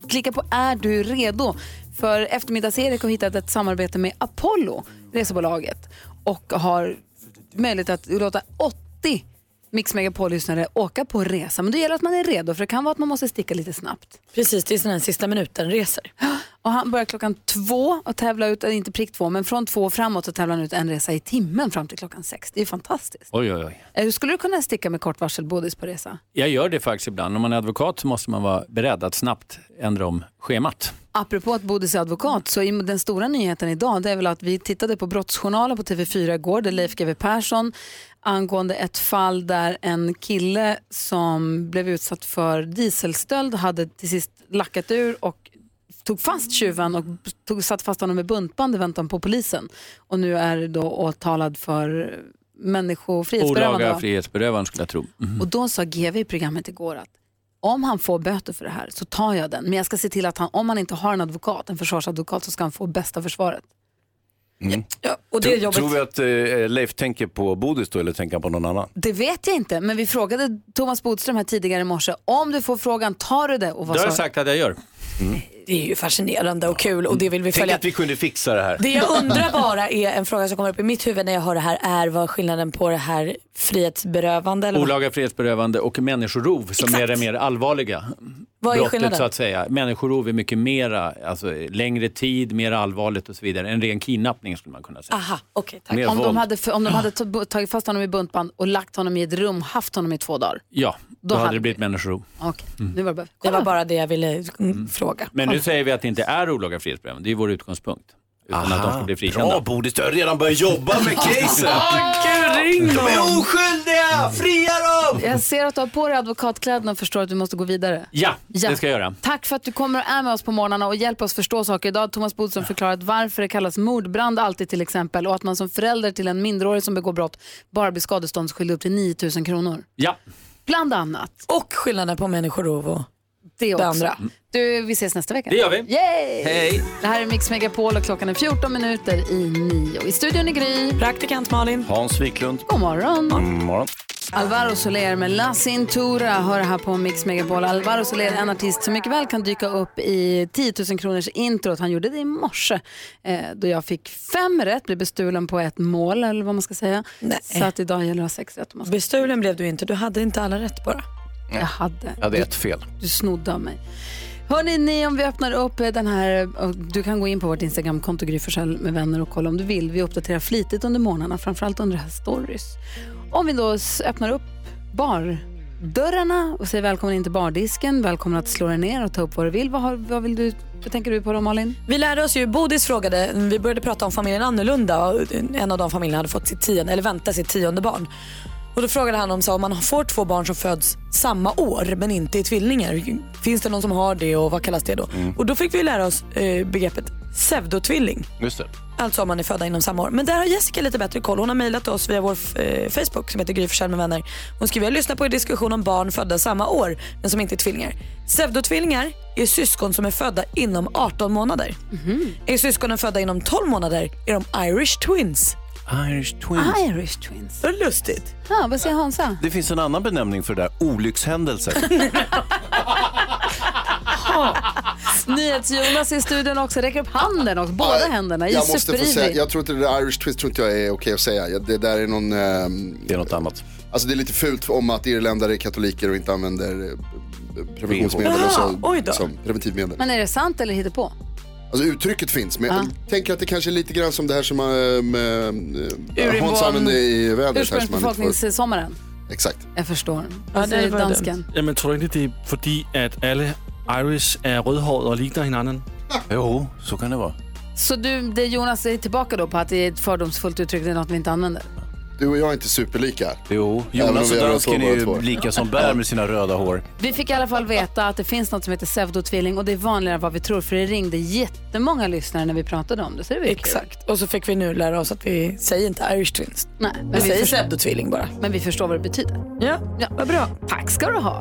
Klicka på är du redo? För eftermiddags-Erik har hittat ett samarbete med Apollo, resebolaget och har möjlighet att låta 80 Mix Megapol-lyssnare åka på resa. Men då gäller att man är redo för det kan vara att man måste sticka lite snabbt.
Precis, det är sådana här sista minuten-resor.
Och han börjar klockan två och tävla ut, inte prick två, men från två framåt så tävlar han ut en resa i timmen fram till klockan sex. Det är fantastiskt.
Oj, oj, oj.
Eh, Skulle du kunna sticka med kort varsel bodis på resa?
Jag gör det faktiskt ibland. Om man är advokat så måste man vara beredd att snabbt ändra om schemat.
Apropå att Bodis är advokat, så är den stora nyheten idag det är väl att vi tittade på Brottsjournalen på TV4 igår, där Leif GW Persson angående ett fall där en kille som blev utsatt för dieselstöld hade till sist lackat ur och tog fast tjuven och tog, satt fast honom med buntband i väntan på polisen. Och nu är då åtalad för människofrihetsberövande.
Olaga
va?
frihetsberövande skulle jag tro. Mhm.
Och då sa GV i programmet igår att om han får böter för det här så tar jag den. Men jag ska se till att han, om han inte har en advokat, en försvarsadvokat, så ska han få bästa försvaret.
Mm.
och det är
Tror- vi att eh, Leif tänker på Bodis då eller tänker han på någon annan?
Det vet jag inte, men vi frågade Thomas Bodström här tidigare i morse. Om du får frågan, tar du det? Och vad
Det har jag
sa
sagt att jag gör.
Det är ju fascinerande och kul och det vill vi
Tänk
följa.
att vi kunde fixa det här.
Det jag undrar bara är en fråga som kommer upp i mitt huvud när jag hör det här är vad skillnaden på det här frihetsberövande eller
Olaga frihetsberövande och människorov som
Exakt.
är det mer allvarliga
Vad är
brottet
skillnaden?
så att säga. Människorov är mycket mera, alltså längre tid, mer allvarligt och så vidare. En ren kidnappning skulle man kunna säga.
Aha, okej tack.
Mer
Om de hade, om de hade ta- tagit fast honom i buntband och lagt honom i ett rum, haft honom i två dagar.
Ja, då,
Då
hade det blivit människorov.
Okej,
Mm.
nu var det bara...
Det var bara det jag ville mm, fråga.
Men nu säger vi att det inte är olaga frihetsberövande. Det är vår utgångspunkt. Utan att de ska bli frikända.
Bra Bodis, du har redan börjat jobba med caset.
ring
De är oskyldiga! Fria dem!
Jag ser att du har på dig advokatkläderna och förstår att du måste gå vidare.
Ja,
Ja.
det ska jag göra.
Tack för att du kommer och är med oss på morgnarna och hjälper oss förstå saker. Idag har Thomas Bodström förklarat varför det kallas mordbrand alltid till exempel och att man som förälder till en minderårig som begår brott bara blir skadeståndsskyldig upp till 9 000 kronor.
Ja.
Bland annat.
Och skillnaden på människorov och
det, också.
andra.
Du, vi ses nästa vecka.
Det gör vi.
Yay!
Hej.
Det här är Mix Megapol och klockan är 14 minuter i nio. I studion är Gry.
Praktikant Malin.
Hans Wiklund.
God morgon.
God morgon.
Alvaro Soler med La Cintura hör här på Mix Megapol. Alvaro Soler är en artist som mycket väl kan dyka upp i 10 000 kronors introt. Han gjorde det i morse eh, då jag fick fem rätt, blev bestulen på ett mål eller vad man ska säga. Så att idag gäller det att ha sex rätt. ska-
Bestulen blev du inte, du hade inte alla rätt bara.
Jag hade.
Jag hade ett fel.
Du snodde av mig. Hörni, ni om vi öppnar upp den här, och du kan gå in på vårt Instagramkonto Gry med vänner och kolla om du vill. Vi uppdaterar flitigt under morgnarna, framförallt under det här stories. Om vi då öppnar upp bardörrarna och säger välkommen in till bardisken, välkommen att slå dig ner och ta upp vad du vill. Vad, har, vad, vill du, vad tänker du på då Malin?
Vi lärde oss ju, Bodis frågade, vi började prata om familjen annorlunda och en av de familjerna hade fått sitt tionde, eller väntat sitt tionde barn. Och då frågade han om, så, om man får två barn som föds samma år men inte är tvillingar, finns det någon som har det och vad kallas det då? Och då fick vi lära oss eh, begreppet pseudotvilling.
Just det.
Alltså om man är födda inom samma år. Men där har Jessica lite bättre koll. Hon har mejlat oss via vår eh, Facebook som heter Gry med vänner. Hon skriver, jag lyssnar på er diskussion om barn födda samma år men som inte är tvillingar. Pseudotvillingar är syskon som är födda inom 18 månader. Är syskonen födda inom 12 månader är de Irish twins.
Irish twins.
Irish twins.
Vad lustigt.
Ja, vad säger Hansa?
Det finns en annan benämning för det där, olyckshändelser.
NyhetsJonas i studion också, räcker upp handen också, båda
Ja,
händerna
jag måste få säga, jag tror inte det där Irish twist tror inte jag är okej att säga. Det där är någon... ehm,
det är något annat.
Alltså det är lite fult om att irländare är katoliker och inte använder eh, preventionsmedel och så,
då.
som preventivmedel.
Men är det sant eller hittepå?
Alltså uttrycket finns, men
Ja.
jag tänker att det kanske är lite grann som det här som man, eh,
Urinvån-
Hans använde i vädret. Här, som man inte får-
Ursprungsbefolkningssommaren.
Exakt.
Jag förstår.
Ja,
Vad
det
säger dansken?
Jamen, tror du inte det är för att alla Irish är rödhåriga och liknar varandra?
Jo, så kan det vara.
Så du, det Jonas är tillbaka då på att det är ett fördomsfullt uttryck, det är något vi inte använder?
Du och jag är inte superlika.
Jo, Jonas
vi
och dansken är ju lika som bär med sina röda hår.
Vi fick i alla fall veta att det finns något som heter pseudotvilling och det är vanligare än vad vi tror för det ringde jättemånga lyssnare när vi pratade om det. Så det var ju kul.
Exakt. Och så fick vi nu lära oss att vi säger inte Irish twins.
Nej,
vi säger
förstår-
pseudotvilling bara.
Men vi förstår vad det betyder.
Ja,
ja vad bra. Tack ska du ha.